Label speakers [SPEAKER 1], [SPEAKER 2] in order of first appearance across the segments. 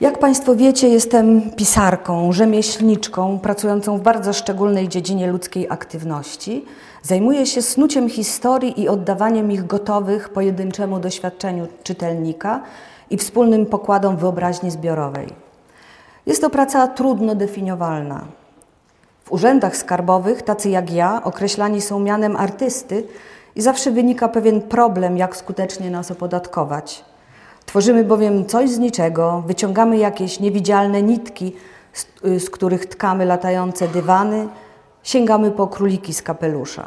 [SPEAKER 1] Jak Państwo wiecie, jestem pisarką, rzemieślniczką, pracującą w bardzo szczególnej dziedzinie ludzkiej aktywności. Zajmuję się snuciem historii i oddawaniem ich gotowych pojedynczemu doświadczeniu czytelnika i wspólnym pokładom wyobraźni zbiorowej. Jest to praca trudno definiowalna. W urzędach skarbowych, tacy jak ja, określani są mianem artysty i zawsze wynika pewien problem, jak skutecznie nas opodatkować. Tworzymy bowiem coś z niczego, wyciągamy jakieś niewidzialne nitki, z, y, z których tkamy latające dywany, sięgamy po króliki z kapelusza.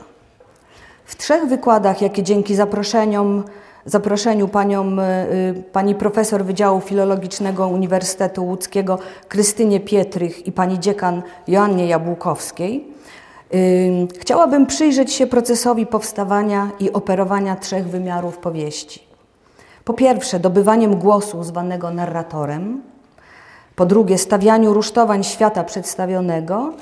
[SPEAKER 1] W trzech wykładach, jakie dzięki zaproszeniom, zaproszeniu paniom, y, pani profesor Wydziału Filologicznego Uniwersytetu Łódzkiego Krystynie Pietrych i pani dziekan Joannie Jabłkowskiej, y, chciałabym przyjrzeć się procesowi powstawania i operowania trzech wymiarów powieści. Po pierwsze, dobywaniem głosu zwanego narratorem, po drugie, stawianiu rusztowań świata przedstawionego.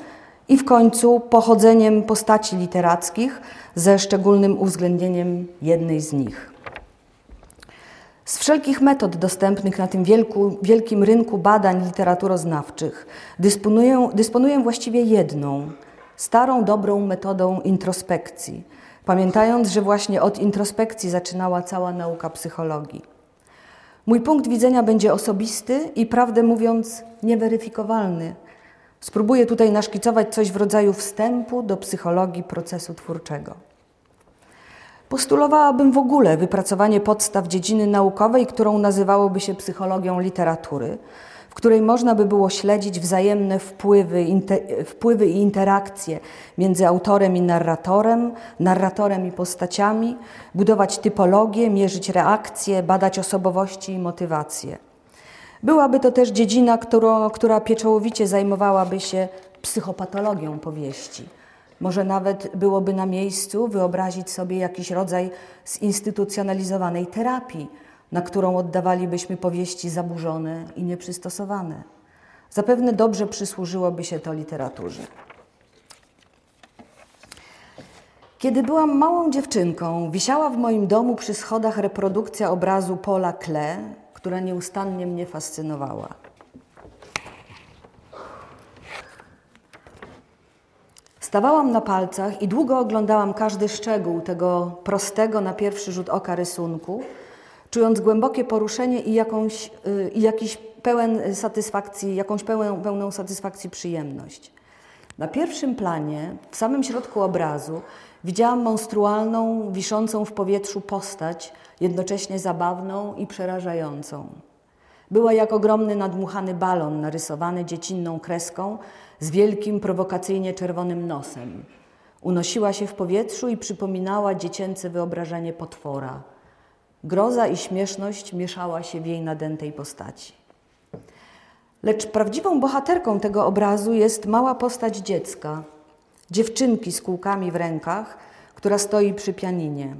[SPEAKER 1] I w końcu pochodzeniem postaci literackich ze szczególnym uwzględnieniem jednej z nich. Z wszelkich metod dostępnych na tym wielku, wielkim rynku badań literaturoznawczych dysponuję, dysponuję właściwie jedną, starą, dobrą metodą introspekcji – pamiętając, że właśnie od introspekcji zaczynała cała nauka psychologii. Mój punkt widzenia będzie osobisty i prawdę mówiąc nieweryfikowalny. Spróbuję tutaj naszkicować coś w rodzaju wstępu do psychologii procesu twórczego. Postulowałabym w ogóle wypracowanie podstaw dziedziny naukowej, którą nazywałoby się psychologią literatury, w której można by było śledzić wzajemne wpływy, wpływy i interakcje między autorem i narratorem, narratorem i postaciami, budować typologię, mierzyć reakcje, badać osobowości i motywacje. Byłaby to też dziedzina, która pieczołowicie zajmowałaby się psychopatologią powieści. Może nawet byłoby na miejscu wyobrazić sobie jakiś rodzaj zinstytucjonalizowanej terapii, na którą oddawalibyśmy powieści zaburzone i nieprzystosowane. Zapewne dobrze przysłużyłoby się to literaturze. Kiedy byłam małą dziewczynką, wisiała w moim domu przy schodach reprodukcja obrazu Paula Klee, która nieustannie mnie fascynowała. Stawałam na palcach i długo oglądałam każdy szczegół tego prostego na pierwszy rzut oka rysunku, czując głębokie poruszenie i, jakąś, y, i jakiś pełen satysfakcji, jakąś pełną, pełną satysfakcji przyjemność. Na pierwszym planie, w samym środku obrazu, widziałam monstrualną, wiszącą w powietrzu postać, jednocześnie zabawną i przerażającą. Była jak ogromny nadmuchany balon narysowany dziecinną kreską z wielkim, prowokacyjnie czerwonym nosem. Unosiła się w powietrzu i przypominała dziecięce wyobrażenie potwora. Groza i śmieszność mieszała się w jej nadętej postaci. Lecz prawdziwą bohaterką tego obrazu jest mała postać dziecka, dziewczynki z kółkami w rękach, która stoi przy pianinie.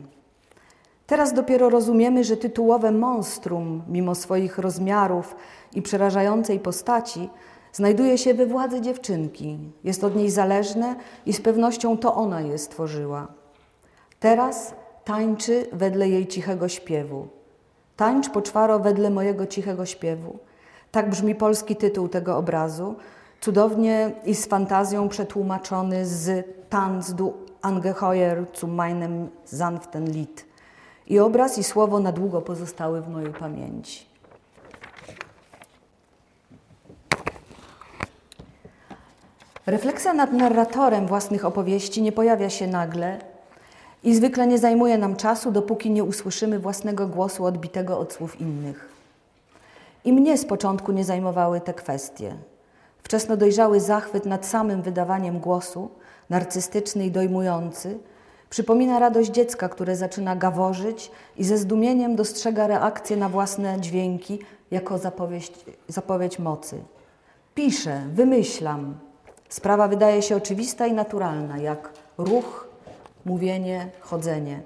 [SPEAKER 1] Teraz dopiero rozumiemy, że tytułowe monstrum, mimo swoich rozmiarów i przerażającej postaci, znajduje się we władzy dziewczynki. Jest od niej zależne i z pewnością to ona je stworzyła. Teraz tańczy wedle jej cichego śpiewu. Tańcz poczwaro wedle mojego cichego śpiewu. Tak brzmi polski tytuł tego obrazu, cudownie i z fantazją przetłumaczony z Tanz du Angeheuer zu meinem sanften Lied. I obraz i słowo na długo pozostały w mojej pamięci. Refleksja nad narratorem własnych opowieści nie pojawia się nagle, i zwykle nie zajmuje nam czasu, dopóki nie usłyszymy własnego głosu odbitego od słów innych. I mnie z początku nie zajmowały te kwestie. Wczesno dojrzały zachwyt nad samym wydawaniem głosu, narcystyczny i dojmujący, przypomina radość dziecka, które zaczyna gaworzyć i ze zdumieniem dostrzega reakcję na własne dźwięki jako zapowiedź, zapowiedź mocy. Piszę, wymyślam. Sprawa wydaje się oczywista i naturalna, jak ruch, mówienie, chodzenie.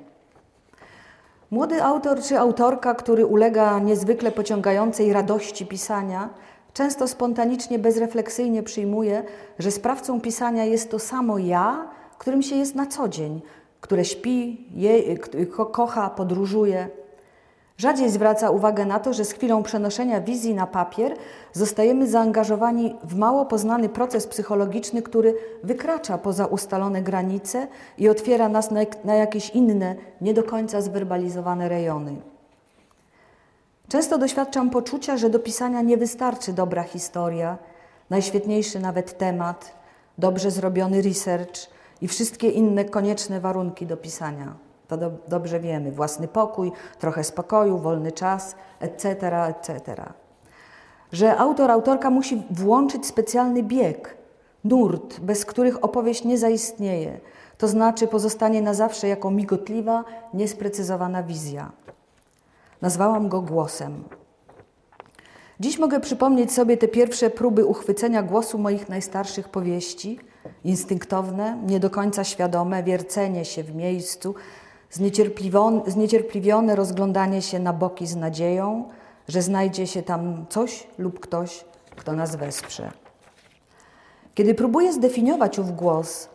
[SPEAKER 1] Młody autor czy autorka, który ulega niezwykle pociągającej radości pisania, często spontanicznie, bezrefleksyjnie przyjmuje, że sprawcą pisania jest to samo ja, którym się jest na co dzień, które śpi, je, ko kocha, podróżuje. Rzadziej zwraca uwagę na to, że z chwilą przenoszenia wizji na papier zostajemy zaangażowani w mało poznany proces psychologiczny, który wykracza poza ustalone granice i otwiera nas na, na jakieś inne, nie do końca zwerbalizowane rejony. Często doświadczam poczucia, że do pisania nie wystarczy dobra historia, najświetniejszy nawet temat, dobrze zrobiony research i wszystkie inne konieczne warunki do pisania. To do, dobrze wiemy. Własny pokój, trochę spokoju, wolny czas, etc., etc. Że autor, autorka musi włączyć specjalny bieg, nurt, bez których opowieść nie zaistnieje. To znaczy pozostanie na zawsze jako migotliwa, niesprecyzowana wizja. Nazwałam go głosem. Dziś mogę przypomnieć sobie te pierwsze próby uchwycenia głosu moich najstarszych powieści, instynktowne, nie do końca świadome, wiercenie się w miejscu, zniecierpliwione rozglądanie się na boki z nadzieją, że znajdzie się tam coś lub ktoś, kto nas wesprze. Kiedy próbuję zdefiniować ów głos,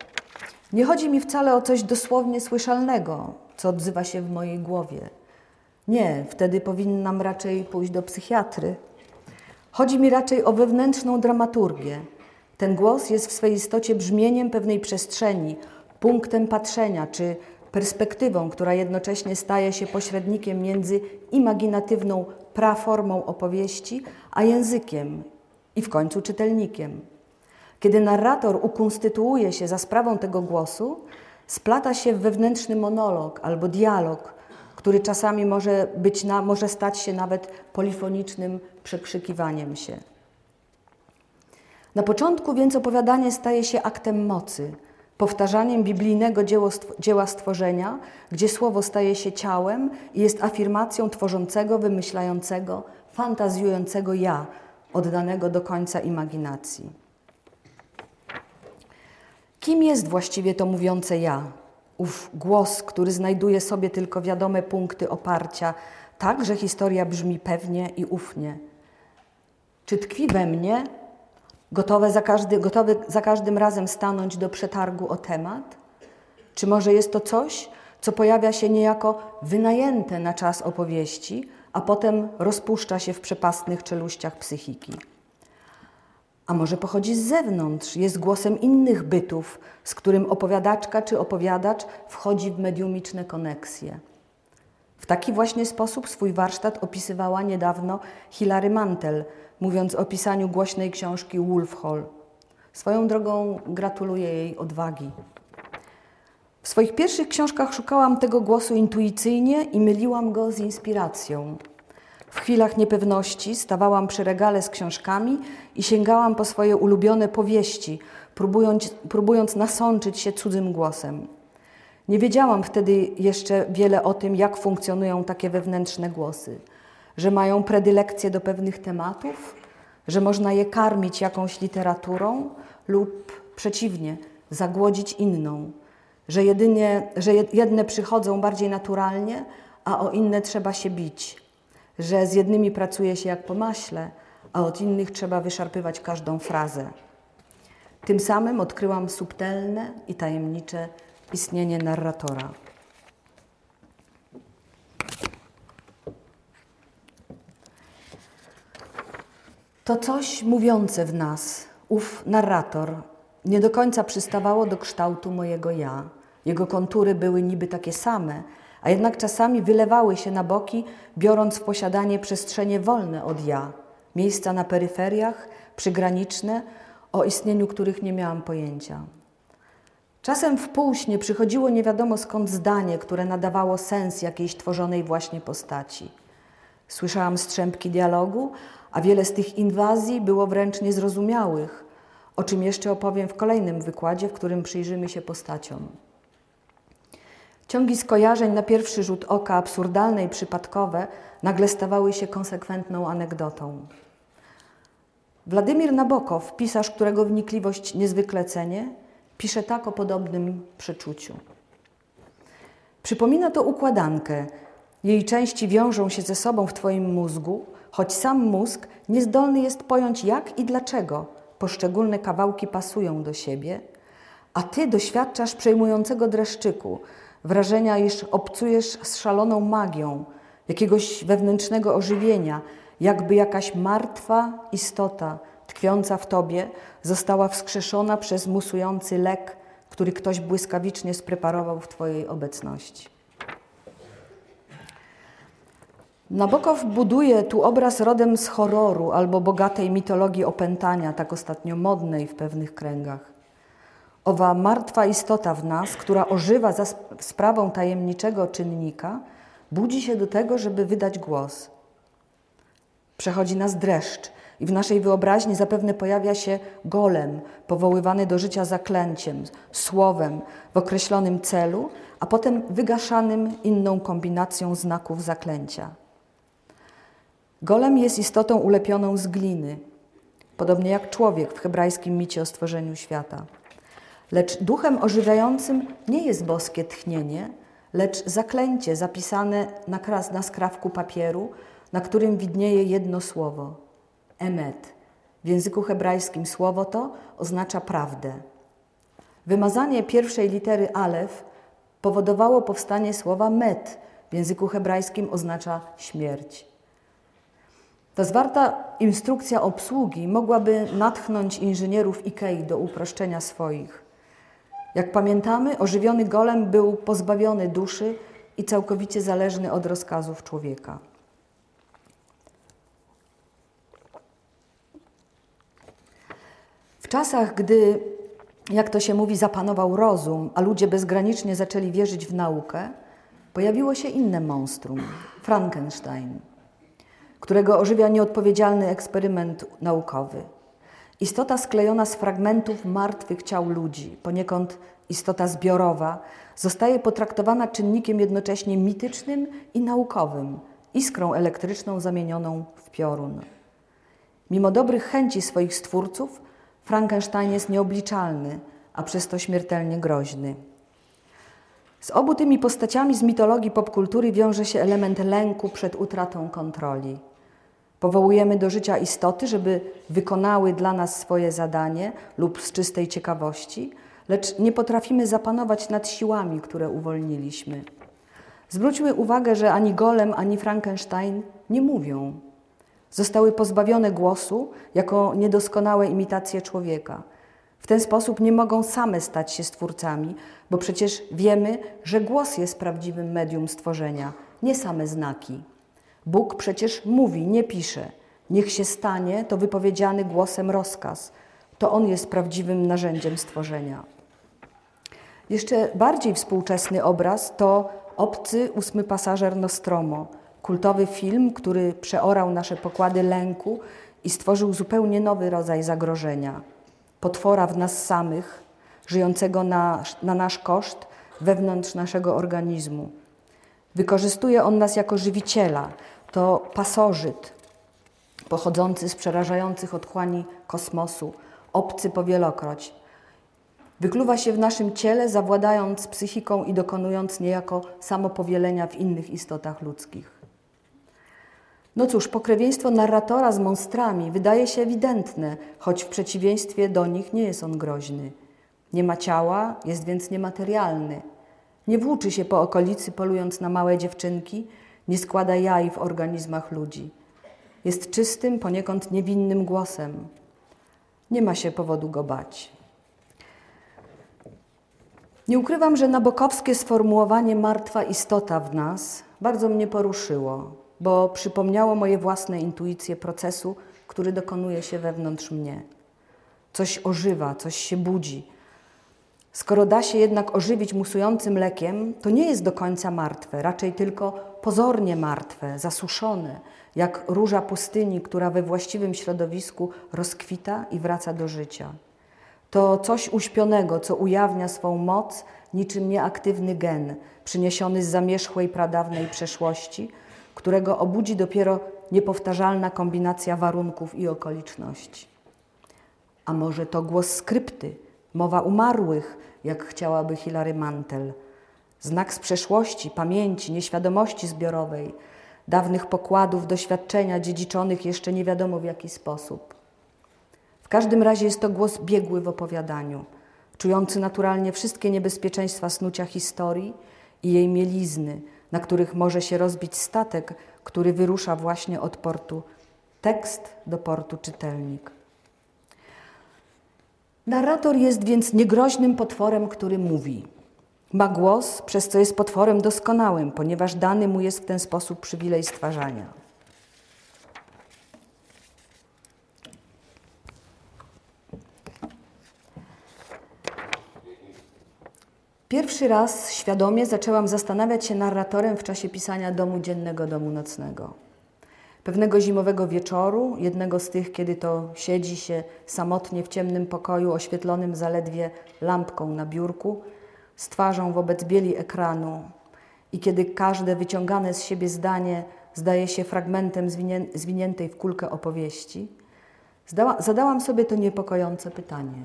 [SPEAKER 1] nie chodzi mi wcale o coś dosłownie słyszalnego, co odzywa się w mojej głowie. Nie, wtedy powinnam raczej pójść do psychiatry. Chodzi mi raczej o wewnętrzną dramaturgię. Ten głos jest w swej istocie brzmieniem pewnej przestrzeni, punktem patrzenia czy perspektywą, która jednocześnie staje się pośrednikiem między imaginatywną praformą opowieści, a językiem i w końcu czytelnikiem. Kiedy narrator ukonstytuuje się za sprawą tego głosu, splata się w wewnętrzny monolog albo dialog, który czasami może, być na, może stać się nawet polifonicznym przekrzykiwaniem się. Na początku więc opowiadanie staje się aktem mocy, powtarzaniem biblijnego dzieła stworzenia, gdzie słowo staje się ciałem i jest afirmacją tworzącego, wymyślającego, fantazjującego ja, oddanego do końca imaginacji. Kim jest właściwie to mówiące ja? Ów głos, który znajduje sobie tylko wiadome punkty oparcia, tak, że historia brzmi pewnie i ufnie. Czy tkwi we mnie, gotowe za, każdy, gotowy za każdym razem stanąć do przetargu o temat? Czy może jest to coś, co pojawia się niejako wynajęte na czas opowieści, a potem rozpuszcza się w przepastnych czeluściach psychiki? A może pochodzi z zewnątrz, jest głosem innych bytów, z którym opowiadaczka czy opowiadacz wchodzi w mediumiczne koneksje. W taki właśnie sposób swój warsztat opisywała niedawno Hilary Mantel, mówiąc o pisaniu głośnej książki Wolf Hall. Swoją drogą gratuluję jej odwagi. W swoich pierwszych książkach szukałam tego głosu intuicyjnie i myliłam go z inspiracją. W chwilach niepewności stawałam przy regale z książkami i sięgałam po swoje ulubione powieści, próbując, próbując nasączyć się cudzym głosem. Nie wiedziałam wtedy jeszcze wiele o tym, jak funkcjonują takie wewnętrzne głosy. Że mają predylekcje do pewnych tematów, że można je karmić jakąś literaturą lub przeciwnie, zagłodzić inną, że, jedynie, że jedne przychodzą bardziej naturalnie, a o inne trzeba się bić, że z jednymi pracuje się jak po maśle, a od innych trzeba wyszarpywać każdą frazę. Tym samym odkryłam subtelne i tajemnicze istnienie narratora. To coś mówiące w nas, ów narrator, nie do końca przystawało do kształtu mojego ja. Jego kontury były niby takie same, a jednak czasami wylewały się na boki, biorąc w posiadanie przestrzenie wolne od ja, miejsca na peryferiach, przygraniczne, o istnieniu których nie miałam pojęcia. Czasem w półśnie przychodziło nie wiadomo skąd zdanie, które nadawało sens jakiejś tworzonej właśnie postaci. Słyszałam strzępki dialogu, a wiele z tych inwazji było wręcz niezrozumiałych, o czym jeszcze opowiem w kolejnym wykładzie, w którym przyjrzymy się postaciom. Ciągi skojarzeń na pierwszy rzut oka absurdalne i przypadkowe nagle stawały się konsekwentną anegdotą. Władimir Nabokow, pisarz, którego wnikliwość niezwykle cenię, pisze tak o podobnym przeczuciu. Przypomina to układankę. Jej części wiążą się ze sobą w Twoim mózgu, choć sam mózg niezdolny jest pojąć jak i dlaczego poszczególne kawałki pasują do siebie, a ty doświadczasz przejmującego dreszczyku, wrażenia, iż obcujesz z szaloną magią, jakiegoś wewnętrznego ożywienia, jakby jakaś martwa istota tkwiąca w tobie została wskrzeszona przez musujący lek, który ktoś błyskawicznie spreparował w twojej obecności. Nabokow buduje tu obraz rodem z horroru albo bogatej mitologii opętania, tak ostatnio modnej w pewnych kręgach. Owa martwa istota w nas, która ożywa za sprawą tajemniczego czynnika, budzi się do tego, żeby wydać głos. Przechodzi nas dreszcz i w naszej wyobraźni zapewne pojawia się golem, powoływany do życia zaklęciem, słowem w określonym celu, a potem wygaszanym inną kombinacją znaków zaklęcia. Golem jest istotą ulepioną z gliny, podobnie jak człowiek w hebrajskim micie o stworzeniu świata. Lecz duchem ożywiającym nie jest boskie tchnienie, lecz zaklęcie zapisane na, kras, na skrawku papieru, na którym widnieje jedno słowo emet. W języku hebrajskim słowo to oznacza prawdę. Wymazanie pierwszej litery alef powodowało powstanie słowa met. W języku hebrajskim oznacza śmierć. Ta zwarta instrukcja obsługi mogłaby natchnąć inżynierów IKEA do uproszczenia swoich. Jak pamiętamy, ożywiony golem był pozbawiony duszy i całkowicie zależny od rozkazów człowieka. Czasach, gdy, jak to się mówi, zapanował rozum, a ludzie bezgranicznie zaczęli wierzyć w naukę, pojawiło się inne monstrum Frankenstein, którego ożywia nieodpowiedzialny eksperyment naukowy. Istota sklejona z fragmentów martwych ciał ludzi, poniekąd istota zbiorowa, zostaje potraktowana czynnikiem jednocześnie mitycznym i naukowym, iskrą elektryczną zamienioną w piorun. Mimo dobrych chęci swoich stwórców, Frankenstein jest nieobliczalny, a przez to śmiertelnie groźny. Z obu tymi postaciami z mitologii popkultury wiąże się element lęku przed utratą kontroli. Powołujemy do życia istoty, żeby wykonały dla nas swoje zadanie lub z czystej ciekawości, lecz nie potrafimy zapanować nad siłami, które uwolniliśmy. Zwróćmy uwagę, że ani Golem, ani Frankenstein nie mówią. Zostały pozbawione głosu jako niedoskonałe imitacje człowieka. W ten sposób nie mogą same stać się stwórcami, bo przecież wiemy, że głos jest prawdziwym medium stworzenia, nie same znaki. Bóg przecież mówi, nie pisze. Niech się stanie to wypowiedziany głosem rozkaz. To On jest prawdziwym narzędziem stworzenia. Jeszcze bardziej współczesny obraz to Obcy ósmy pasażer Nostromo, kultowy film, który przeorał nasze pokłady lęku i stworzył zupełnie nowy rodzaj zagrożenia. Potwora w nas samych, żyjącego na, na nasz koszt wewnątrz naszego organizmu. Wykorzystuje on nas jako żywiciela. To pasożyt pochodzący z przerażających otchłani kosmosu, obcy powielokroć. Wykluwa się w naszym ciele, zawładając psychiką i dokonując niejako samopowielenia w innych istotach ludzkich. No cóż, pokrewieństwo narratora z monstrami wydaje się ewidentne, choć w przeciwieństwie do nich nie jest on groźny. Nie ma ciała, jest więc niematerialny. Nie włóczy się po okolicy, polując na małe dziewczynki, nie składa jaj w organizmach ludzi. Jest czystym, poniekąd niewinnym głosem. Nie ma się powodu go bać. Nie ukrywam, że nabokowskie sformułowanie martwa istota w nas bardzo mnie poruszyło, bo przypomniało moje własne intuicje procesu, który dokonuje się wewnątrz mnie. Coś ożywa, coś się budzi, Skoro da się jednak ożywić musującym lekiem, to nie jest do końca martwe, raczej tylko pozornie martwe, zasuszone, jak róża pustyni, która we właściwym środowisku rozkwita i wraca do życia. To coś uśpionego, co ujawnia swą moc niczym nieaktywny gen, przyniesiony z zamierzchłej pradawnej przeszłości, którego obudzi dopiero niepowtarzalna kombinacja warunków i okoliczności. A może to głos skrypty, mowa umarłych, jak chciałaby Hilary Mantel. Znak z przeszłości, pamięci, nieświadomości zbiorowej, dawnych pokładów, doświadczenia dziedziczonych jeszcze nie wiadomo w jaki sposób. W każdym razie jest to głos biegły w opowiadaniu, czujący naturalnie wszystkie niebezpieczeństwa snucia historii i jej mielizny, na których może się rozbić statek, który wyrusza właśnie od portu tekst do portu czytelnik. Narrator jest więc niegroźnym potworem, który mówi. Ma głos, przez co jest potworem doskonałym, ponieważ dany mu jest w ten sposób przywilej stwarzania. Pierwszy raz świadomie zaczęłam zastanawiać się narratorem w czasie pisania Domu Dziennego, Domu Nocnego. Pewnego zimowego wieczoru, jednego z tych, kiedy to siedzi się samotnie w ciemnym pokoju oświetlonym zaledwie lampką na biurku, z twarzą wobec bieli ekranu i kiedy każde wyciągane z siebie zdanie zdaje się fragmentem zwiniętej w kulkę opowieści, zadałam sobie to niepokojące pytanie.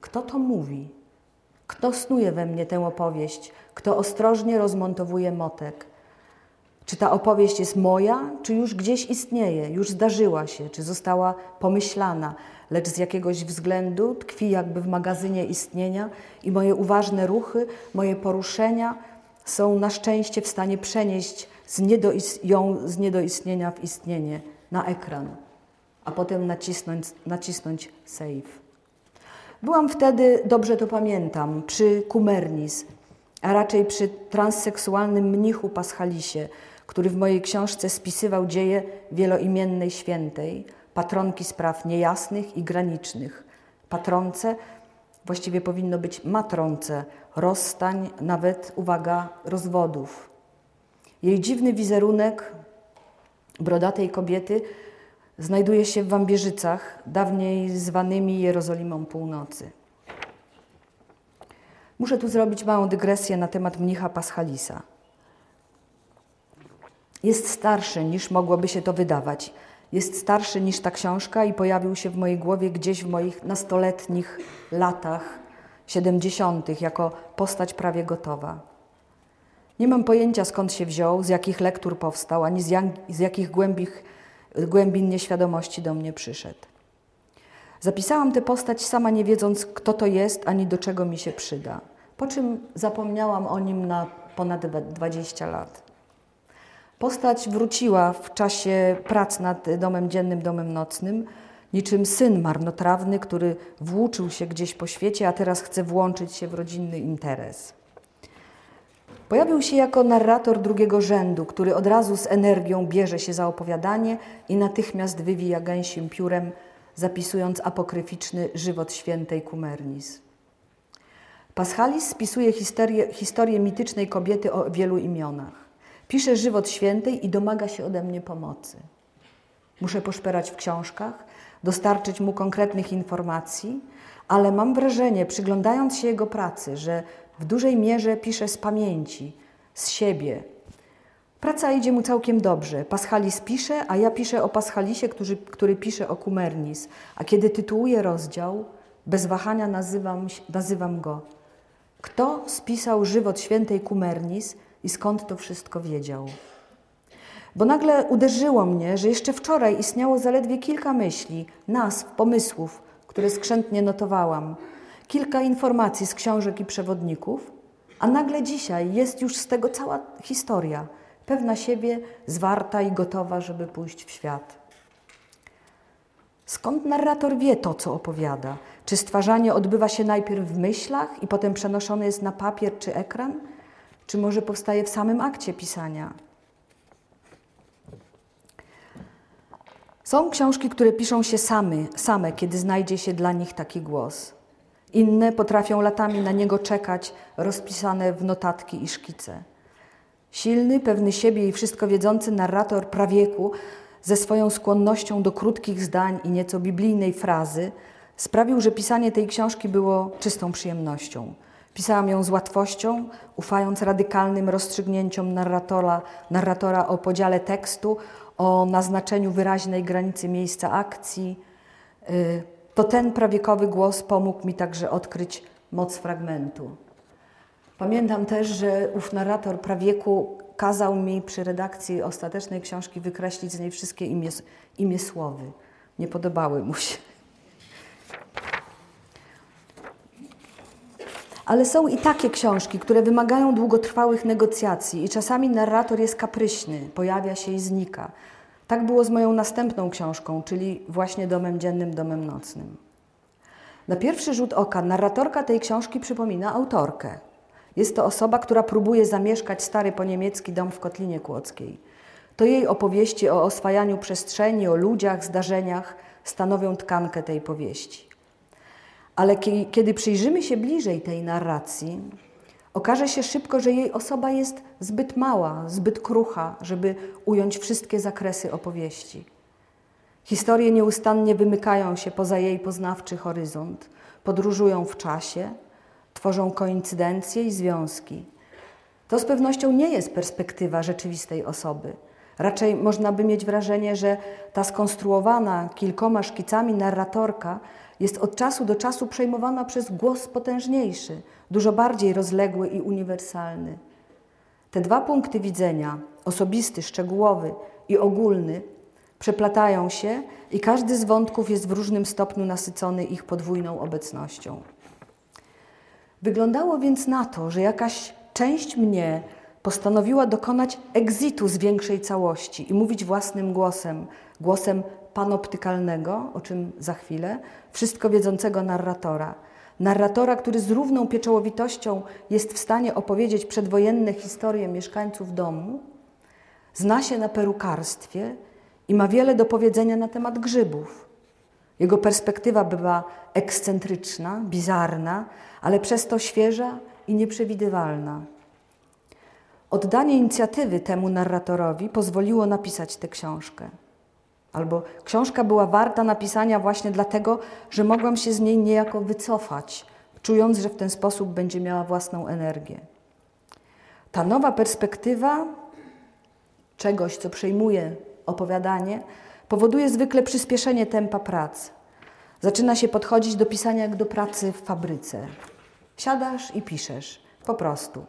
[SPEAKER 1] Kto to mówi? Kto snuje we mnie tę opowieść? Kto ostrożnie rozmontowuje motek? Czy ta opowieść jest moja, czy już gdzieś istnieje, już zdarzyła się, czy została pomyślana, lecz z jakiegoś względu tkwi jakby w magazynie istnienia i moje uważne ruchy, moje poruszenia są na szczęście w stanie przenieść z ją z niedoistnienia w istnienie na ekran, a potem nacisnąć, nacisnąć save. Byłam wtedy, dobrze to pamiętam, przy Kumernis, a raczej przy transseksualnym mnichu Paschalisie, który w mojej książce spisywał dzieje wieloimiennej świętej, patronki spraw niejasnych i granicznych. Patronce, właściwie powinno być matronce, rozstań, nawet, uwaga, rozwodów. Jej dziwny wizerunek brodatej kobiety znajduje się w Wambierzycach, dawniej zwanymi Jerozolimą Północy. Muszę tu zrobić małą dygresję na temat mnicha Paschalisa. Jest starszy niż mogłoby się to wydawać. Jest starszy niż ta książka i pojawił się w mojej głowie gdzieś w moich nastoletnich latach, siedemdziesiątych, jako postać prawie gotowa. Nie mam pojęcia skąd się wziął, z jakich lektur powstał, ani z, jak, z jakich głębich głębin nieświadomości do mnie przyszedł. Zapisałam tę postać sama nie wiedząc, kto to jest, ani do czego mi się przyda. Po czym zapomniałam o nim na ponad 20 lat. Postać wróciła w czasie prac nad domem dziennym, domem nocnym, niczym syn marnotrawny, który włóczył się gdzieś po świecie, a teraz chce włączyć się w rodzinny interes. Pojawił się jako narrator drugiego rzędu, który od razu z energią bierze się za opowiadanie i natychmiast wywija gęsim piórem, zapisując apokryficzny żywot świętej Kumernis. Paschalis spisuje historię, historię mitycznej kobiety o wielu imionach. Pisze żywot świętej i domaga się ode mnie pomocy. Muszę poszperać w książkach, dostarczyć mu konkretnych informacji, ale mam wrażenie, przyglądając się jego pracy, że w dużej mierze pisze z pamięci, z siebie. Praca idzie mu całkiem dobrze. Paschalis pisze, a ja piszę o Paschalisie, który, który pisze o Kumernis. A kiedy tytułuję rozdział, bez wahania nazywam, nazywam go. Kto spisał żywot świętej Kumernis i skąd to wszystko wiedział? Bo nagle uderzyło mnie, że jeszcze wczoraj istniało zaledwie kilka myśli, nazw, pomysłów, które skrzętnie notowałam kilka informacji z książek i przewodników, a nagle dzisiaj jest już z tego cała historia, pewna siebie, zwarta i gotowa, żeby pójść w świat. Skąd narrator wie to, co opowiada? Czy stwarzanie odbywa się najpierw w myślach i potem przenoszone jest na papier czy ekran? Czy może powstaje w samym akcie pisania? Są książki, które piszą się same, same, kiedy znajdzie się dla nich taki głos. Inne potrafią latami na niego czekać, rozpisane w notatki i szkice. Silny, pewny siebie i wszystko wiedzący narrator prawieku ze swoją skłonnością do krótkich zdań i nieco biblijnej frazy sprawił, że pisanie tej książki było czystą przyjemnością. Pisałam ją z łatwością, ufając radykalnym rozstrzygnięciom narratora, narratora o podziale tekstu, o naznaczeniu wyraźnej granicy miejsca akcji, y, to ten prawiekowy głos pomógł mi także odkryć moc fragmentu. Pamiętam też, że ów narrator prawieku kazał mi przy redakcji ostatecznej książki wykreślić z niej wszystkie imię, imię słowy. Nie podobały mu się. Ale są i takie książki, które wymagają długotrwałych negocjacji i czasami narrator jest kapryśny, pojawia się i znika. Tak było z moją następną książką, czyli właśnie Domem Dziennym, Domem Nocnym. Na pierwszy rzut oka narratorka tej książki przypomina autorkę. Jest to osoba, która próbuje zamieszkać stary poniemiecki dom w Kotlinie Kłodzkiej. To jej opowieści o oswajaniu przestrzeni, o ludziach, zdarzeniach stanowią tkankę tej powieści. Ale kiedy przyjrzymy się bliżej tej narracji, okaże się szybko, że jej osoba jest zbyt mała, zbyt krucha, żeby ująć wszystkie zakresy opowieści. Historie nieustannie wymykają się poza jej poznawczy horyzont, podróżują w czasie, tworzą koincydencje i związki. To z pewnością nie jest perspektywa rzeczywistej osoby. Raczej można by mieć wrażenie, że ta skonstruowana kilkoma szkicami narratorka jest od czasu do czasu przejmowana przez głos potężniejszy, dużo bardziej rozległy i uniwersalny. Te dwa punkty widzenia, osobisty, szczegółowy i ogólny, przeplatają się i każdy z wątków jest w różnym stopniu nasycony ich podwójną obecnością. Wyglądało więc na to, że jakaś część mnie postanowiła dokonać egzitu z większej całości i mówić własnym głosem, głosem panoptykalnego, o czym za chwilę, wszystko wiedzącego narratora. Narratora, który z równą pieczołowitością jest w stanie opowiedzieć przedwojenne historie mieszkańców domu, zna się na perukarstwie i ma wiele do powiedzenia na temat grzybów. Jego perspektywa bywa ekscentryczna, bizarna, ale przez to świeża i nieprzewidywalna. Oddanie inicjatywy temu narratorowi pozwoliło napisać tę książkę. Albo książka była warta napisania właśnie dlatego, że mogłam się z niej niejako wycofać, czując, że w ten sposób będzie miała własną energię. Ta nowa perspektywa czegoś, co przejmuje opowiadanie, powoduje zwykle przyspieszenie tempa pracy. Zaczyna się podchodzić do pisania jak do pracy w fabryce. Siadasz i piszesz, po prostu.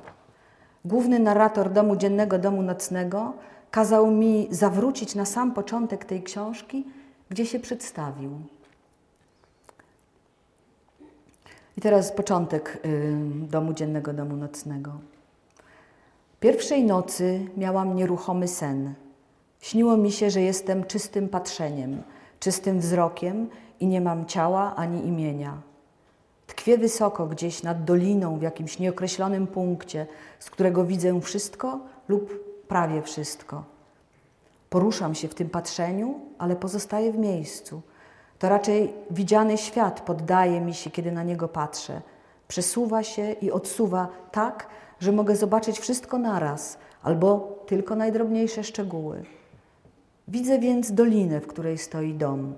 [SPEAKER 1] Główny narrator domu dziennego, domu nocnego kazał mi zawrócić na sam początek tej książki, gdzie się przedstawił. I teraz początek y, domu dziennego, domu nocnego. Pierwszej nocy miałam nieruchomy sen. Śniło mi się, że jestem czystym patrzeniem, czystym wzrokiem i nie mam ciała ani imienia. Tkwię wysoko gdzieś nad doliną w jakimś nieokreślonym punkcie, z którego widzę wszystko lub prawie wszystko. Poruszam się w tym patrzeniu, ale pozostaję w miejscu. To raczej widziany świat poddaje mi się, kiedy na niego patrzę. Przesuwa się i odsuwa tak, że mogę zobaczyć wszystko naraz, albo tylko najdrobniejsze szczegóły. Widzę więc dolinę, w której stoi dom.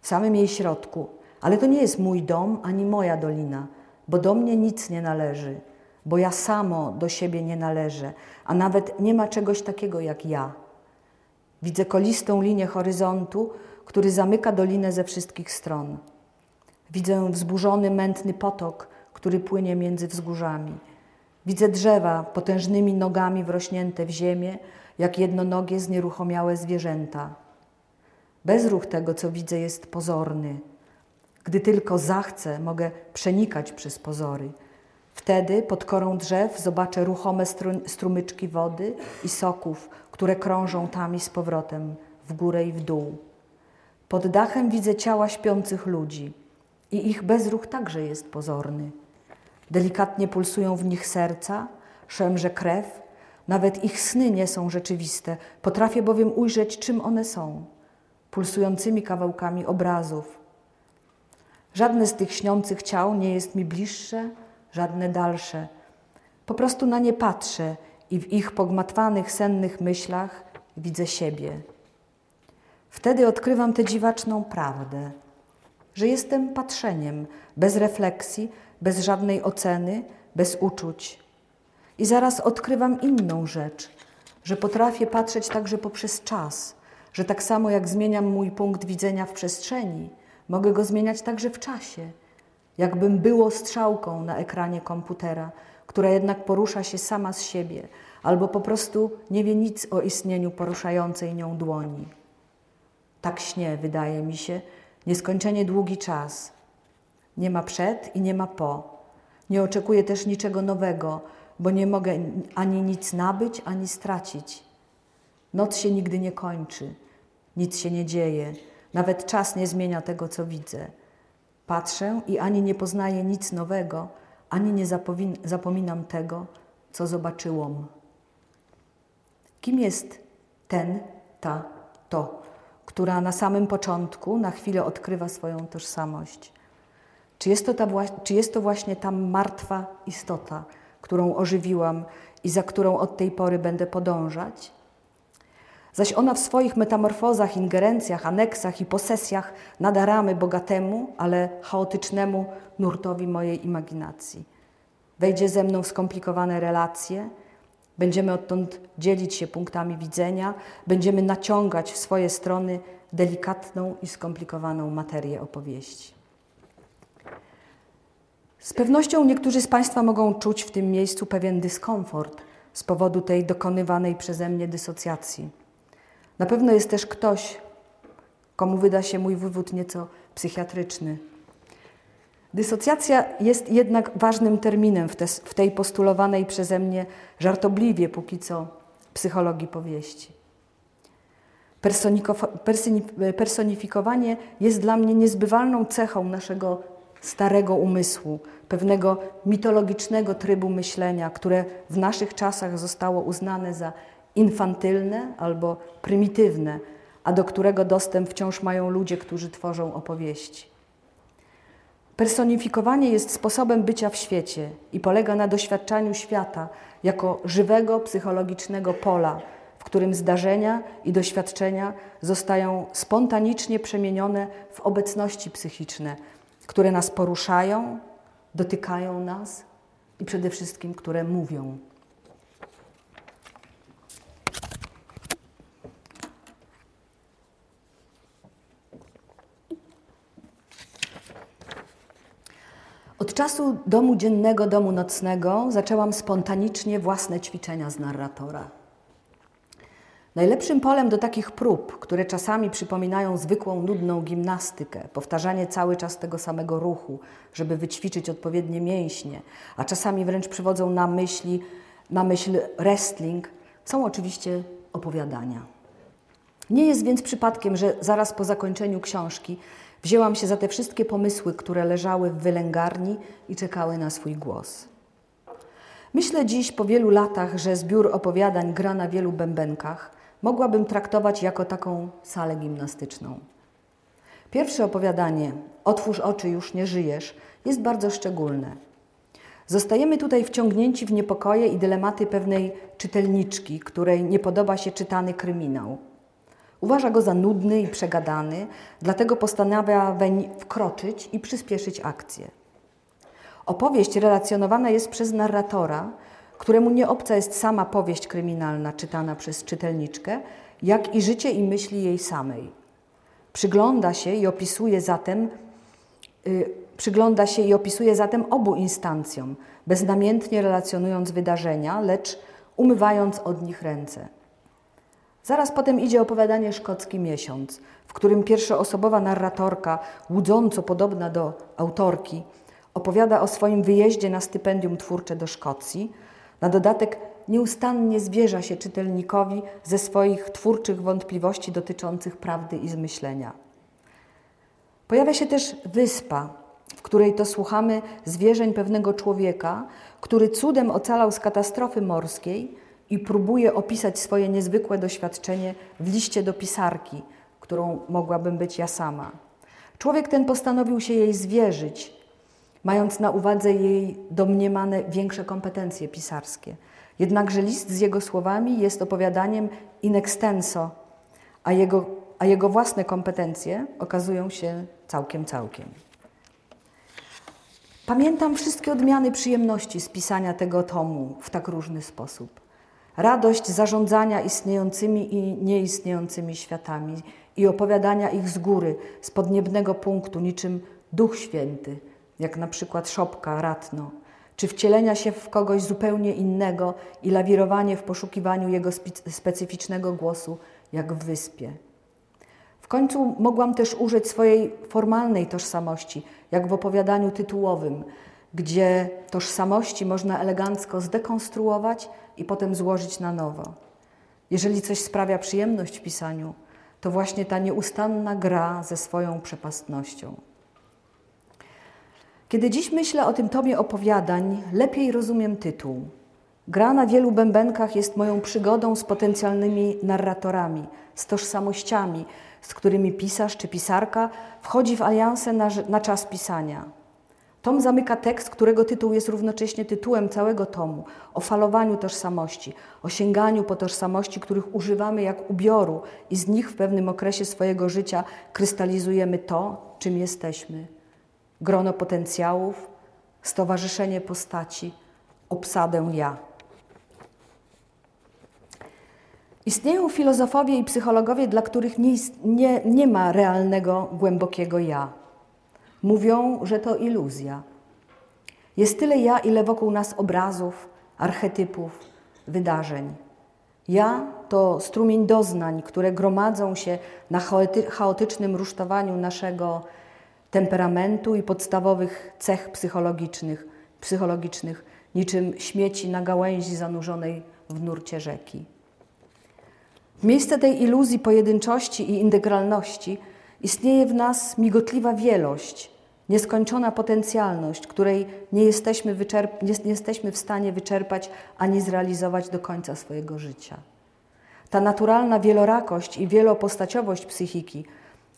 [SPEAKER 1] W samym jej środku, ale to nie jest mój dom ani moja dolina, bo do mnie nic nie należy, bo ja samo do siebie nie należę, a nawet nie ma czegoś takiego jak ja. Widzę kolistą linię horyzontu, który zamyka dolinę ze wszystkich stron. Widzę wzburzony, mętny potok, który płynie między wzgórzami. Widzę drzewa potężnymi nogami wrośnięte w ziemię, jak jednonogie, znieruchomiałe zwierzęta. Bezruch tego, co widzę, jest pozorny. Gdy tylko zachcę, mogę przenikać przez pozory. Wtedy pod korą drzew zobaczę ruchome strumyczki wody i soków, które krążą tam i z powrotem, w górę i w dół. Pod dachem widzę ciała śpiących ludzi i ich bezruch także jest pozorny. Delikatnie pulsują w nich serca, szemrze krew, nawet ich sny nie są rzeczywiste, potrafię bowiem ujrzeć, czym one są pulsującymi kawałkami obrazów. Żadne z tych śniących ciał nie jest mi bliższe, żadne dalsze. Po prostu na nie patrzę i w ich pogmatwanych, sennych myślach widzę siebie. Wtedy odkrywam tę dziwaczną prawdę, że jestem patrzeniem, bez refleksji, bez żadnej oceny, bez uczuć. I zaraz odkrywam inną rzecz, że potrafię patrzeć także poprzez czas, że tak samo jak zmieniam mój punkt widzenia w przestrzeni, mogę go zmieniać także w czasie, jakbym było strzałką na ekranie komputera, która jednak porusza się sama z siebie, albo po prostu nie wie nic o istnieniu poruszającej nią dłoni. Tak śnie, wydaje mi się, nieskończenie długi czas. Nie ma przed i nie ma po. Nie oczekuję też niczego nowego, bo nie mogę ani nic nabyć, ani stracić. Noc się nigdy nie kończy, nic się nie dzieje, nawet czas nie zmienia tego, co widzę. Patrzę i ani nie poznaję nic nowego, ani nie zapominam tego, co zobaczyłam. Kim jest ten, ta, to, która na samym początku na chwilę odkrywa swoją tożsamość? Czy jest to, ta, czy jest to właśnie ta martwa istota, którą ożywiłam i za którą od tej pory będę podążać? Zaś ona w swoich metamorfozach, ingerencjach, aneksach i posesjach nada ramy bogatemu, ale chaotycznemu nurtowi mojej imaginacji. Wejdzie ze mną w skomplikowane relacje, będziemy odtąd dzielić się punktami widzenia, będziemy naciągać w swoje strony delikatną i skomplikowaną materię opowieści. Z pewnością niektórzy z Państwa mogą czuć w tym miejscu pewien dyskomfort z powodu tej dokonywanej przeze mnie dysocjacji. Na pewno jest też ktoś, komu wyda się mój wywód nieco psychiatryczny. Dysocjacja jest jednak ważnym terminem w, te, w tej postulowanej przeze mnie żartobliwie póki co psychologii powieści. Personifikowanie jest dla mnie niezbywalną cechą naszego starego umysłu, pewnego mitologicznego trybu myślenia, które w naszych czasach zostało uznane za infantylne albo prymitywne, a do którego dostęp wciąż mają ludzie, którzy tworzą opowieści. Personifikowanie jest sposobem bycia w świecie i polega na doświadczaniu świata jako żywego psychologicznego pola, w którym zdarzenia i doświadczenia zostają spontanicznie przemienione w obecności psychiczne, które nas poruszają, dotykają nas i przede wszystkim, które mówią. Czasu domu dziennego, domu nocnego zaczęłam spontanicznie własne ćwiczenia z narratora. Najlepszym polem do takich prób, które czasami przypominają zwykłą, nudną gimnastykę, powtarzanie cały czas tego samego ruchu, żeby wyćwiczyć odpowiednie mięśnie, a czasami wręcz przywodzą na myśli, na myśl wrestling, są oczywiście opowiadania. Nie jest więc przypadkiem, że zaraz po zakończeniu książki Wzięłam się za te wszystkie pomysły, które leżały w wylęgarni i czekały na swój głos. Myślę dziś po wielu latach, że zbiór opowiadań gra na wielu bębenkach mogłabym traktować jako taką salę gimnastyczną. Pierwsze opowiadanie, Otwórz oczy, już nie żyjesz, jest bardzo szczególne. Zostajemy tutaj wciągnięci w niepokoje i dylematy pewnej czytelniczki, której nie podoba się czytany kryminał. Uważa go za nudny i przegadany, dlatego postanawia weń wkroczyć i przyspieszyć akcję. Opowieść relacjonowana jest przez narratora, któremu nie obca jest sama powieść kryminalna czytana przez czytelniczkę, jak i życie i myśli jej samej. Przygląda się i opisuje zatem, yy, przygląda się i opisuje zatem obu instancjom, beznamiętnie relacjonując wydarzenia, lecz umywając od nich ręce. Zaraz potem idzie opowiadanie Szkocki Miesiąc, w którym pierwszoosobowa narratorka, łudząco podobna do autorki, opowiada o swoim wyjeździe na stypendium twórcze do Szkocji. Na dodatek nieustannie zwierza się czytelnikowi ze swoich twórczych wątpliwości dotyczących prawdy i zmyślenia. Pojawia się też wyspa, w której to słuchamy zwierzeń pewnego człowieka, który cudem ocalał z katastrofy morskiej i próbuje opisać swoje niezwykłe doświadczenie w liście do pisarki, którą mogłabym być ja sama. Człowiek ten postanowił się jej zwierzyć, mając na uwadze jej domniemane większe kompetencje pisarskie. Jednakże list z jego słowami jest opowiadaniem in extenso, a jego, a jego własne kompetencje okazują się całkiem, całkiem. Pamiętam wszystkie odmiany przyjemności z pisania tego tomu w tak różny sposób radość zarządzania istniejącymi i nieistniejącymi światami i opowiadania ich z góry, z podniebnego punktu, niczym Duch Święty, jak na przykład Szopka, Ratno, czy wcielenia się w kogoś zupełnie innego i lawirowanie w poszukiwaniu jego specyficznego głosu, jak w wyspie. W końcu mogłam też użyć swojej formalnej tożsamości, jak w opowiadaniu tytułowym, gdzie tożsamości można elegancko zdekonstruować i potem złożyć na nowo. Jeżeli coś sprawia przyjemność w pisaniu, to właśnie ta nieustanna gra ze swoją przepastnością. Kiedy dziś myślę o tym tomie opowiadań, lepiej rozumiem tytuł. Gra na wielu bębenkach jest moją przygodą z potencjalnymi narratorami, z tożsamościami, z którymi pisarz czy pisarka wchodzi w alianse na, na czas pisania. Tom zamyka tekst, którego tytuł jest równocześnie tytułem całego tomu o falowaniu tożsamości, o sięganiu po tożsamości, których używamy jak ubioru i z nich w pewnym okresie swojego życia krystalizujemy to, czym jesteśmy. Grono potencjałów, stowarzyszenie postaci, obsadę ja. Istnieją filozofowie i psychologowie, dla których nie, nie, nie ma realnego, głębokiego ja. Mówią, że to iluzja. Jest tyle ja, ile wokół nas obrazów, archetypów, wydarzeń. Ja to strumień doznań, które gromadzą się na chaotycznym rusztowaniu naszego temperamentu i podstawowych cech psychologicznych, psychologicznych niczym śmieci na gałęzi zanurzonej w nurcie rzeki. W miejsce tej iluzji pojedynczości i integralności istnieje w nas migotliwa wielość, nieskończona potencjalność, której nie jesteśmy, wyczerp- nie, nie jesteśmy w stanie wyczerpać ani zrealizować do końca swojego życia. Ta naturalna wielorakość i wielopostaciowość psychiki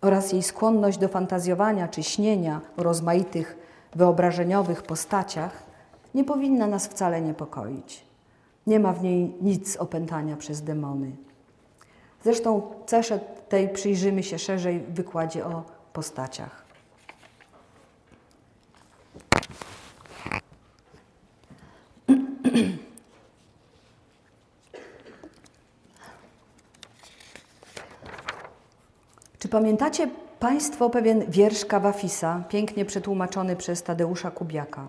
[SPEAKER 1] oraz jej skłonność do fantazjowania czy śnienia o rozmaitych wyobrażeniowych postaciach nie powinna nas wcale niepokoić. Nie ma w niej nic opętania przez demony. Zresztą cesze tej przyjrzymy się szerzej w wykładzie o postaciach. Czy pamiętacie Państwo pewien wiersz Kawafisa, pięknie przetłumaczony przez Tadeusza Kubiaka?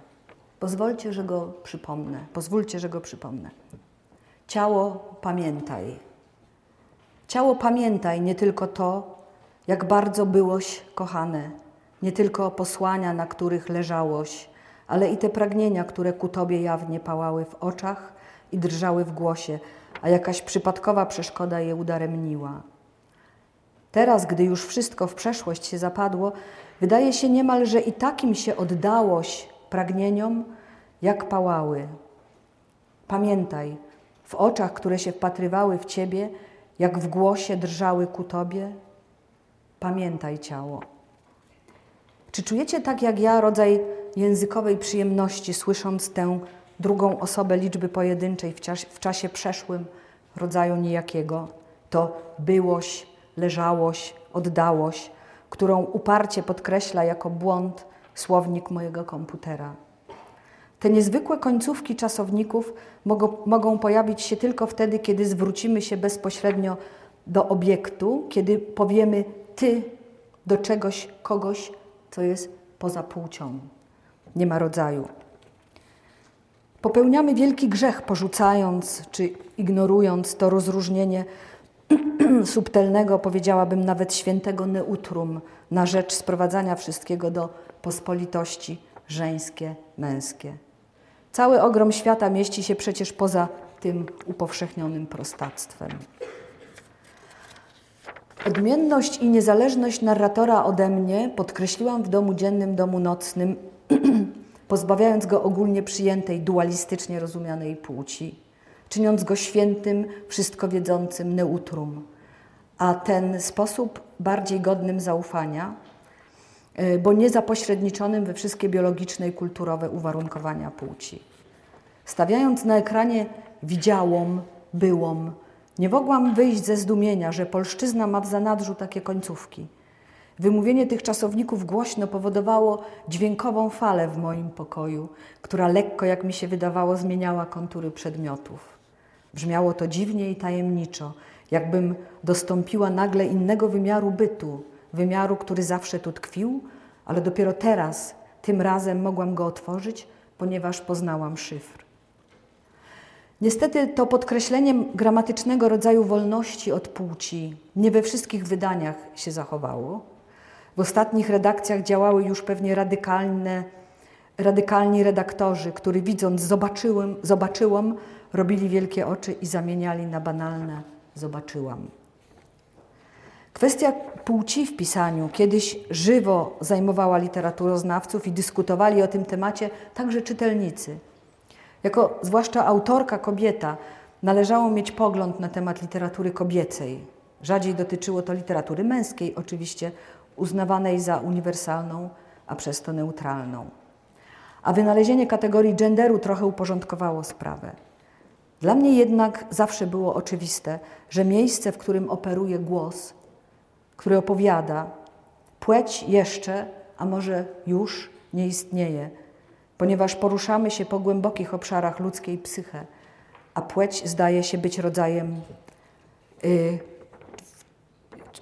[SPEAKER 1] Pozwólcie, że go przypomnę. Pozwólcie, że go przypomnę. Ciało, pamiętaj. Ciało pamiętaj nie tylko to, jak bardzo byłoś kochane, nie tylko posłania, na których leżałoś, ale i te pragnienia, które ku Tobie jawnie pałały w oczach i drżały w głosie, a jakaś przypadkowa przeszkoda je udaremniła. Teraz, gdy już wszystko w przeszłość się zapadło, wydaje się niemal, że i takim się oddałoś pragnieniom, jak pałały. Pamiętaj, w oczach, które się wpatrywały w Ciebie, jak w głosie drżały ku Tobie? Pamiętaj ciało. Czy czujecie tak jak ja rodzaj językowej przyjemności, słysząc tę drugą osobę liczby pojedynczej w, czasie, w czasie przeszłym, rodzaju nijakiego? To byłoś, leżałoś, oddałoś, którą uparcie podkreśla jako błąd słownik mojego komputera. Te niezwykłe końcówki czasowników mogą, mogą pojawić się tylko wtedy, kiedy zwrócimy się bezpośrednio do obiektu, kiedy powiemy ty do czegoś, kogoś, co jest poza płcią. Nie ma rodzaju. Popełniamy wielki grzech, porzucając czy ignorując to rozróżnienie subtelnego, powiedziałabym nawet świętego neutrum, na rzecz sprowadzania wszystkiego do pospolitości żeńskie, męskie. Cały ogrom świata mieści się przecież poza tym upowszechnionym prostactwem. Odmienność i niezależność narratora ode mnie podkreśliłam w domu dziennym, domu nocnym, pozbawiając go ogólnie przyjętej, dualistycznie rozumianej płci, czyniąc go świętym, wszystko wiedzącym neutrum, a ten sposób bardziej godnym zaufania, bo nie zapośredniczonym we wszystkie biologiczne i kulturowe uwarunkowania płci. Stawiając na ekranie widziałą, byłą, nie mogłam wyjść ze zdumienia, że polszczyzna ma w zanadrzu takie końcówki. Wymówienie tych czasowników głośno powodowało dźwiękową falę w moim pokoju, która lekko, jak mi się wydawało, zmieniała kontury przedmiotów. Brzmiało to dziwnie i tajemniczo, jakbym dostąpiła nagle innego wymiaru bytu, wymiaru, który zawsze tu tkwił, ale dopiero teraz, tym razem mogłam go otworzyć, ponieważ poznałam szyfr. Niestety to podkreślenie gramatycznego rodzaju wolności od płci nie we wszystkich wydaniach się zachowało. W ostatnich redakcjach działały już pewnie radykalne Radykalni redaktorzy, którzy widząc zobaczyłem, zobaczyłam, robili wielkie oczy i zamieniali na banalne zobaczyłam. Kwestia płci w pisaniu kiedyś żywo zajmowała literaturoznawców i dyskutowali o tym temacie także czytelnicy. Jako zwłaszcza autorka kobieta należało mieć pogląd na temat literatury kobiecej. Rzadziej dotyczyło to literatury męskiej, oczywiście uznawanej za uniwersalną, a przez to neutralną. A wynalezienie kategorii genderu trochę uporządkowało sprawę. Dla mnie jednak zawsze było oczywiste, że miejsce, w którym operuje głos, który opowiada, płeć jeszcze, a może już nie istnieje, ponieważ poruszamy się po głębokich obszarach ludzkiej psyche, a płeć zdaje się być rodzajem, yy,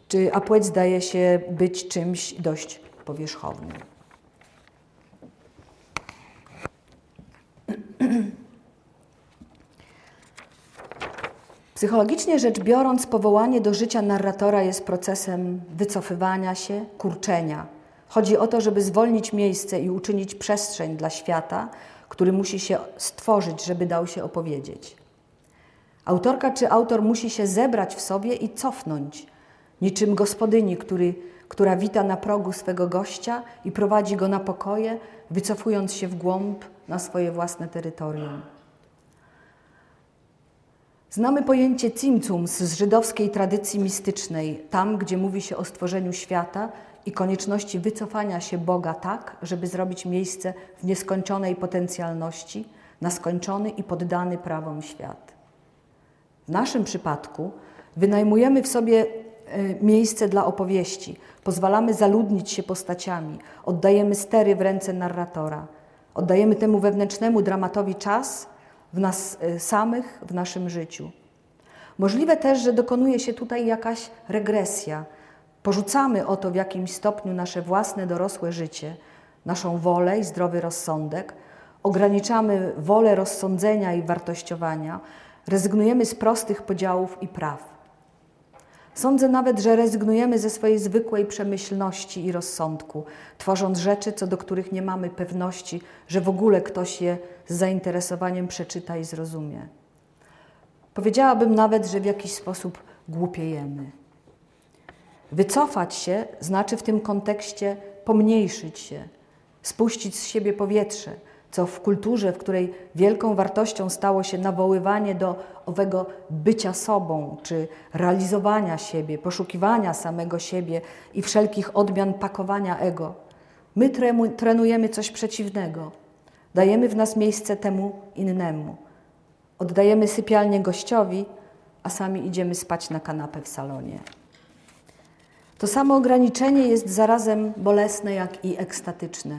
[SPEAKER 1] czy, a płeć zdaje się być czymś dość powierzchownym. Psychologicznie rzecz biorąc, powołanie do życia narratora jest procesem wycofywania się, kurczenia. Chodzi o to, żeby zwolnić miejsce i uczynić przestrzeń dla świata, który musi się stworzyć, żeby dał się opowiedzieć. Autorka czy autor musi się zebrać w sobie i cofnąć, niczym gospodyni, który, która wita na progu swego gościa i prowadzi go na pokoje, wycofując się w głąb na swoje własne terytorium. Znamy pojęcie cimcum z żydowskiej tradycji mistycznej, tam gdzie mówi się o stworzeniu świata i konieczności wycofania się Boga tak, żeby zrobić miejsce w nieskończonej potencjalności na skończony i poddany prawom świat. W naszym przypadku wynajmujemy w sobie e, miejsce dla opowieści, pozwalamy zaludnić się postaciami, oddajemy stery w ręce narratora, oddajemy temu wewnętrznemu dramatowi czas, w nas e, samych, w naszym życiu. Możliwe też, że dokonuje się tutaj jakaś regresja. Porzucamy oto w jakimś stopniu nasze własne dorosłe życie, naszą wolę i zdrowy rozsądek, ograniczamy wolę rozsądzenia i wartościowania, rezygnujemy z prostych podziałów i praw. Sądzę nawet, że rezygnujemy ze swojej zwykłej przemyślności i rozsądku, tworząc rzeczy, co do których nie mamy pewności, że w ogóle ktoś je z zainteresowaniem przeczyta i zrozumie. Powiedziałabym nawet, że w jakiś sposób głupiejemy. Wycofać się znaczy w tym kontekście pomniejszyć się, spuścić z siebie powietrze, co w kulturze, w której wielką wartością stało się nawoływanie do owego bycia sobą, czy realizowania siebie, poszukiwania samego siebie i wszelkich odmian pakowania ego, my trenujemy coś przeciwnego. Dajemy w nas miejsce temu innemu. Oddajemy sypialnię gościowi, a sami idziemy spać na kanapę w salonie. To samo ograniczenie jest zarazem bolesne, jak i ekstatyczne.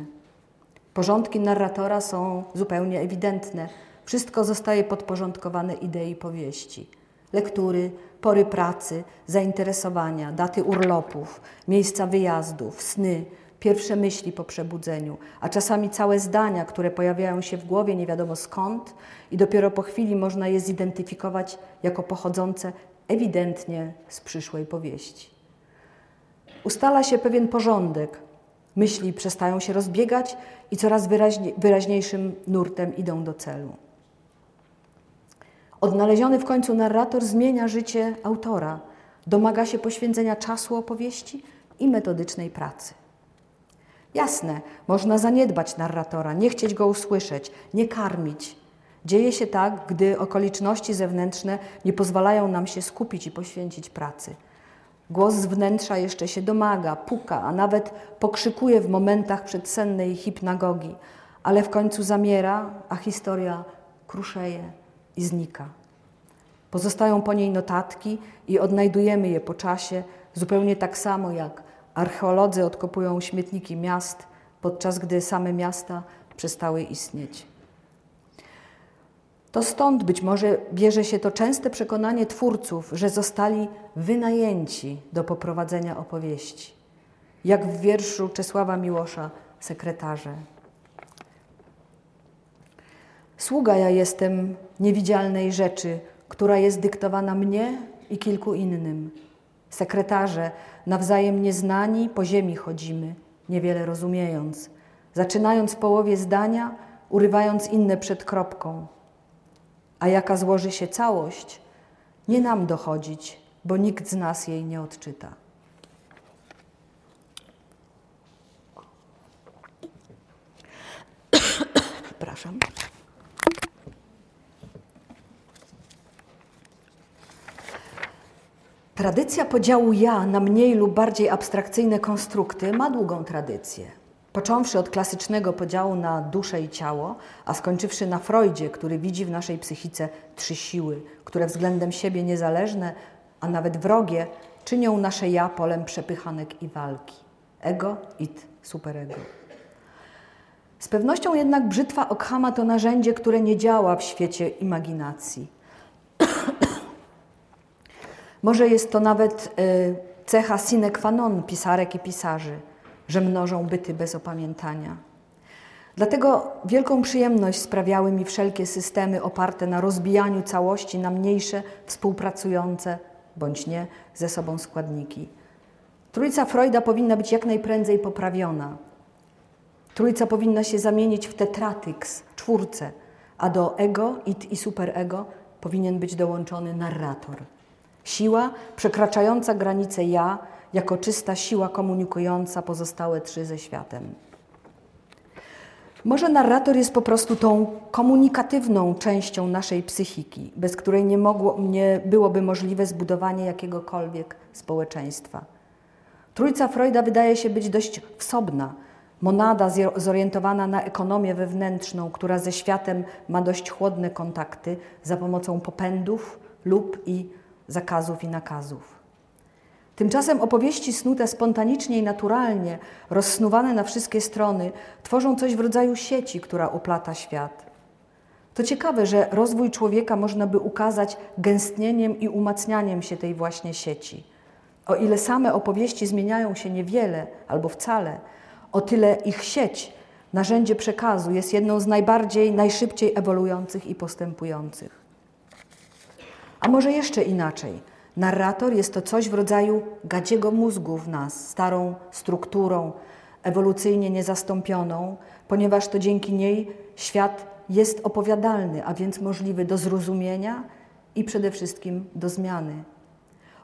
[SPEAKER 1] Porządki narratora są zupełnie ewidentne. Wszystko zostaje podporządkowane idei powieści. Lektury, pory pracy, zainteresowania, daty urlopów, miejsca wyjazdów, sny, pierwsze myśli po przebudzeniu, a czasami całe zdania, które pojawiają się w głowie nie wiadomo skąd i dopiero po chwili można je zidentyfikować jako pochodzące ewidentnie z przyszłej powieści. Ustala się pewien porządek, Myśli przestają się rozbiegać i coraz wyraźnie, wyraźniejszym nurtem idą do celu. Odnaleziony w końcu narrator zmienia życie autora, domaga się poświęcenia czasu opowieści i metodycznej pracy. Jasne, można zaniedbać narratora, nie chcieć go usłyszeć, nie karmić. Dzieje się tak, gdy okoliczności zewnętrzne nie pozwalają nam się skupić i poświęcić pracy. Głos z wnętrza jeszcze się domaga, puka, a nawet pokrzykuje w momentach przedsennej hipnagogi, ale w końcu zamiera, a historia kruszeje i znika. Pozostają po niej notatki i odnajdujemy je po czasie, zupełnie tak samo jak archeolodzy odkopują śmietniki miast, podczas gdy same miasta przestały istnieć. To stąd być może bierze się to częste przekonanie twórców, że zostali wynajęci do poprowadzenia opowieści. Jak w wierszu Czesława Miłosza, sekretarze. Sługa ja jestem niewidzialnej rzeczy, która jest dyktowana mnie i kilku innym. Sekretarze, nawzajem nieznani, po ziemi chodzimy, niewiele rozumiejąc. zaczynając w połowie zdania, urywając inne przed kropką. A jaka złoży się całość, nie nam dochodzić, bo nikt z nas jej nie odczyta. Przepraszam. Tradycja podziału ja na mniej lub bardziej abstrakcyjne konstrukty ma długą tradycję. Począwszy od klasycznego podziału na duszę i ciało, a skończywszy na Freudzie, który widzi w naszej psychice trzy siły, które względem siebie niezależne, a nawet wrogie, czynią nasze ja polem przepychanek i walki. Ego, it, superego. Z pewnością jednak brzytwa Okhama to narzędzie, które nie działa w świecie imaginacji. Może jest to nawet y, cecha sine qua non pisarek i pisarzy, że mnożą byty bez opamiętania. Dlatego wielką przyjemność sprawiały mi wszelkie systemy oparte na rozbijaniu całości na mniejsze, współpracujące bądź nie ze sobą składniki. Trójca Freuda powinna być jak najprędzej poprawiona. Trójca powinna się zamienić w tetratyks, czwórce, a do ego, it i superego powinien być dołączony narrator. Siła przekraczająca granice ja, jako czysta siła komunikująca pozostałe trzy ze światem. Może narrator jest po prostu tą komunikatywną częścią naszej psychiki, bez której nie, mogło, nie byłoby możliwe zbudowanie jakiegokolwiek społeczeństwa. Trójca Freuda wydaje się być dość wsobna, monada zorientowana na ekonomię wewnętrzną, która ze światem ma dość chłodne kontakty za pomocą popędów lub i zakazów i nakazów. Tymczasem opowieści snute spontanicznie i naturalnie, rozsnuwane na wszystkie strony, tworzą coś w rodzaju sieci, która oplata świat. To ciekawe, że rozwój człowieka można by ukazać gęstnieniem i umacnianiem się tej właśnie sieci. O ile same opowieści zmieniają się niewiele albo wcale, o tyle ich sieć, narzędzie przekazu, jest jedną z najbardziej, najszybciej ewoluujących i postępujących. A może jeszcze inaczej. Narrator jest to coś w rodzaju gadziego mózgu w nas, starą strukturą, ewolucyjnie niezastąpioną, ponieważ to dzięki niej świat jest opowiadalny, a więc możliwy do zrozumienia i przede wszystkim do zmiany.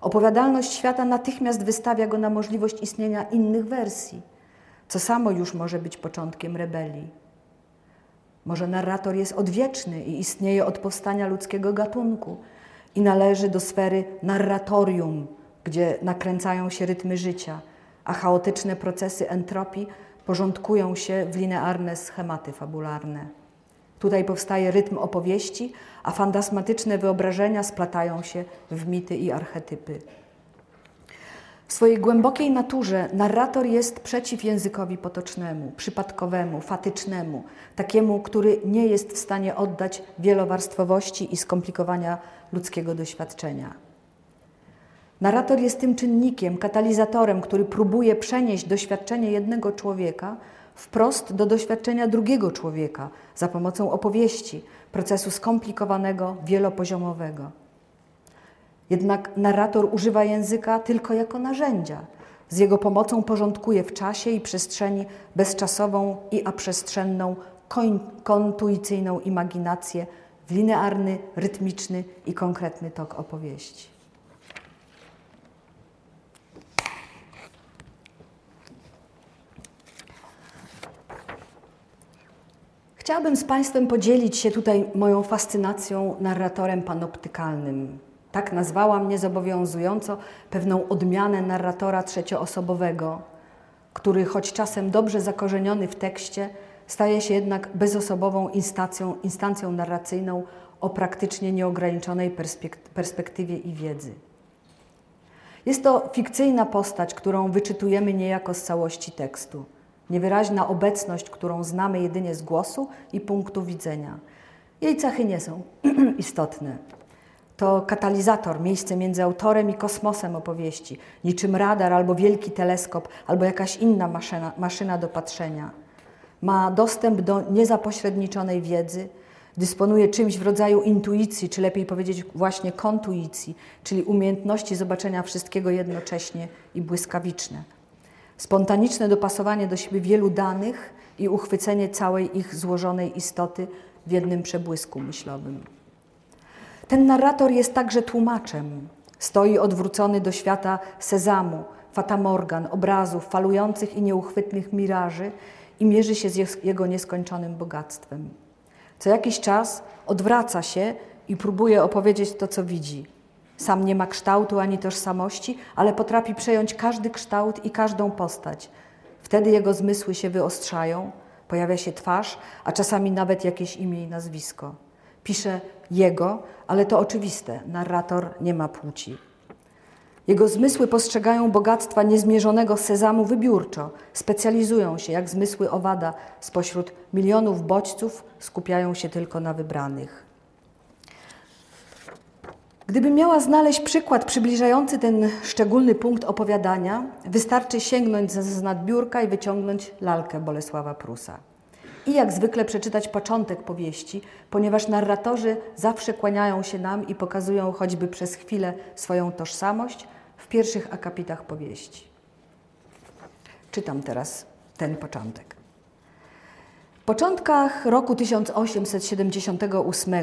[SPEAKER 1] Opowiadalność świata natychmiast wystawia go na możliwość istnienia innych wersji, co samo już może być początkiem rebelii. Może narrator jest odwieczny i istnieje od powstania ludzkiego gatunku i należy do sfery narratorium, gdzie nakręcają się rytmy życia, a chaotyczne procesy entropii porządkują się w linearne schematy fabularne. Tutaj powstaje rytm opowieści, a fantasmatyczne wyobrażenia splatają się w mity i archetypy. W swojej głębokiej naturze narrator jest przeciw językowi potocznemu, przypadkowemu, fatycznemu, takiemu, który nie jest w stanie oddać wielowarstwowości i skomplikowania ludzkiego doświadczenia. Narrator jest tym czynnikiem, katalizatorem, który próbuje przenieść doświadczenie jednego człowieka wprost do doświadczenia drugiego człowieka za pomocą opowieści, procesu skomplikowanego, wielopoziomowego. Jednak narrator używa języka tylko jako narzędzia. Z jego pomocą porządkuje w czasie i przestrzeni bezczasową i aprzestrzenną, kontuicyjną imaginację w linearny, rytmiczny i konkretny tok opowieści. Chciałabym z Państwem podzielić się tutaj moją fascynacją narratorem panoptykalnym, tak nazwałam niezobowiązująco pewną odmianę narratora trzecioosobowego, który choć czasem dobrze zakorzeniony w tekście, staje się jednak bezosobową instancją, instancją narracyjną o praktycznie nieograniczonej perspektywie i wiedzy. Jest to fikcyjna postać, którą wyczytujemy niejako z całości tekstu. Niewyraźna obecność, którą znamy jedynie z głosu i punktu widzenia. Jej cechy nie są istotne to katalizator, miejsce między autorem i kosmosem opowieści, niczym radar albo wielki teleskop, albo jakaś inna maszyna, maszyna do patrzenia. Ma dostęp do niezapośredniczonej wiedzy, dysponuje czymś w rodzaju intuicji, czy lepiej powiedzieć właśnie kontuicji, czyli umiejętności zobaczenia wszystkiego jednocześnie i błyskawiczne. spontaniczne dopasowanie do siebie wielu danych i uchwycenie całej ich złożonej istoty w jednym przebłysku myślowym. Ten narrator jest także tłumaczem. Stoi odwrócony do świata sezamu, fatamorgan, obrazów, falujących i nieuchwytnych miraży i mierzy się z jego nieskończonym bogactwem. Co jakiś czas odwraca się i próbuje opowiedzieć to, co widzi. Sam nie ma kształtu ani tożsamości, ale potrafi przejąć każdy kształt i każdą postać. Wtedy jego zmysły się wyostrzają, pojawia się twarz, a czasami nawet jakieś imię i nazwisko. Pisze jego, ale to oczywiste, narrator nie ma płci. Jego zmysły postrzegają bogactwa niezmierzonego sezamu wybiórczo, specjalizują się, jak zmysły owada, spośród milionów bodźców skupiają się tylko na wybranych. Gdybym miała znaleźć przykład przybliżający ten szczególny punkt opowiadania, wystarczy sięgnąć z nadbiórka i wyciągnąć lalkę Bolesława Prusa. I jak zwykle przeczytać początek powieści, ponieważ narratorzy zawsze kłaniają się nam i pokazują choćby przez chwilę swoją tożsamość w pierwszych akapitach powieści. Czytam teraz ten początek początkach roku 1878,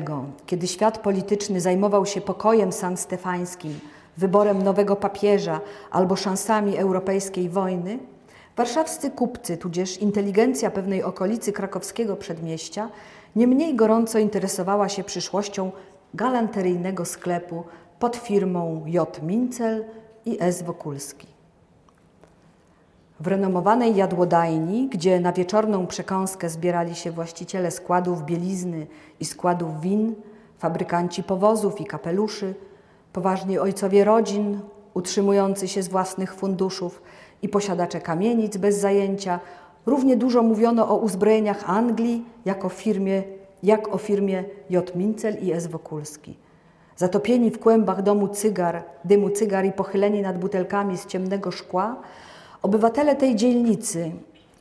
[SPEAKER 1] kiedy świat polityczny zajmował się pokojem sanstefańskim, wyborem nowego papieża albo szansami europejskiej wojny, warszawscy kupcy, tudzież inteligencja pewnej okolicy krakowskiego przedmieścia, nie mniej gorąco interesowała się przyszłością galanteryjnego sklepu pod firmą J. Mincel i S. Wokulski. W renomowanej jadłodajni, gdzie na wieczorną przekąskę zbierali się właściciele składów bielizny i składów win, fabrykanci powozów i kapeluszy, poważni ojcowie rodzin, utrzymujący się z własnych funduszów i posiadacze kamienic bez zajęcia, równie dużo mówiono o uzbrojeniach Anglii jak o firmie, jak o firmie J. Mincel i S. Wokulski. Zatopieni w kłębach domu cygar, dymu cygar i pochyleni nad butelkami z ciemnego szkła, Obywatele tej dzielnicy,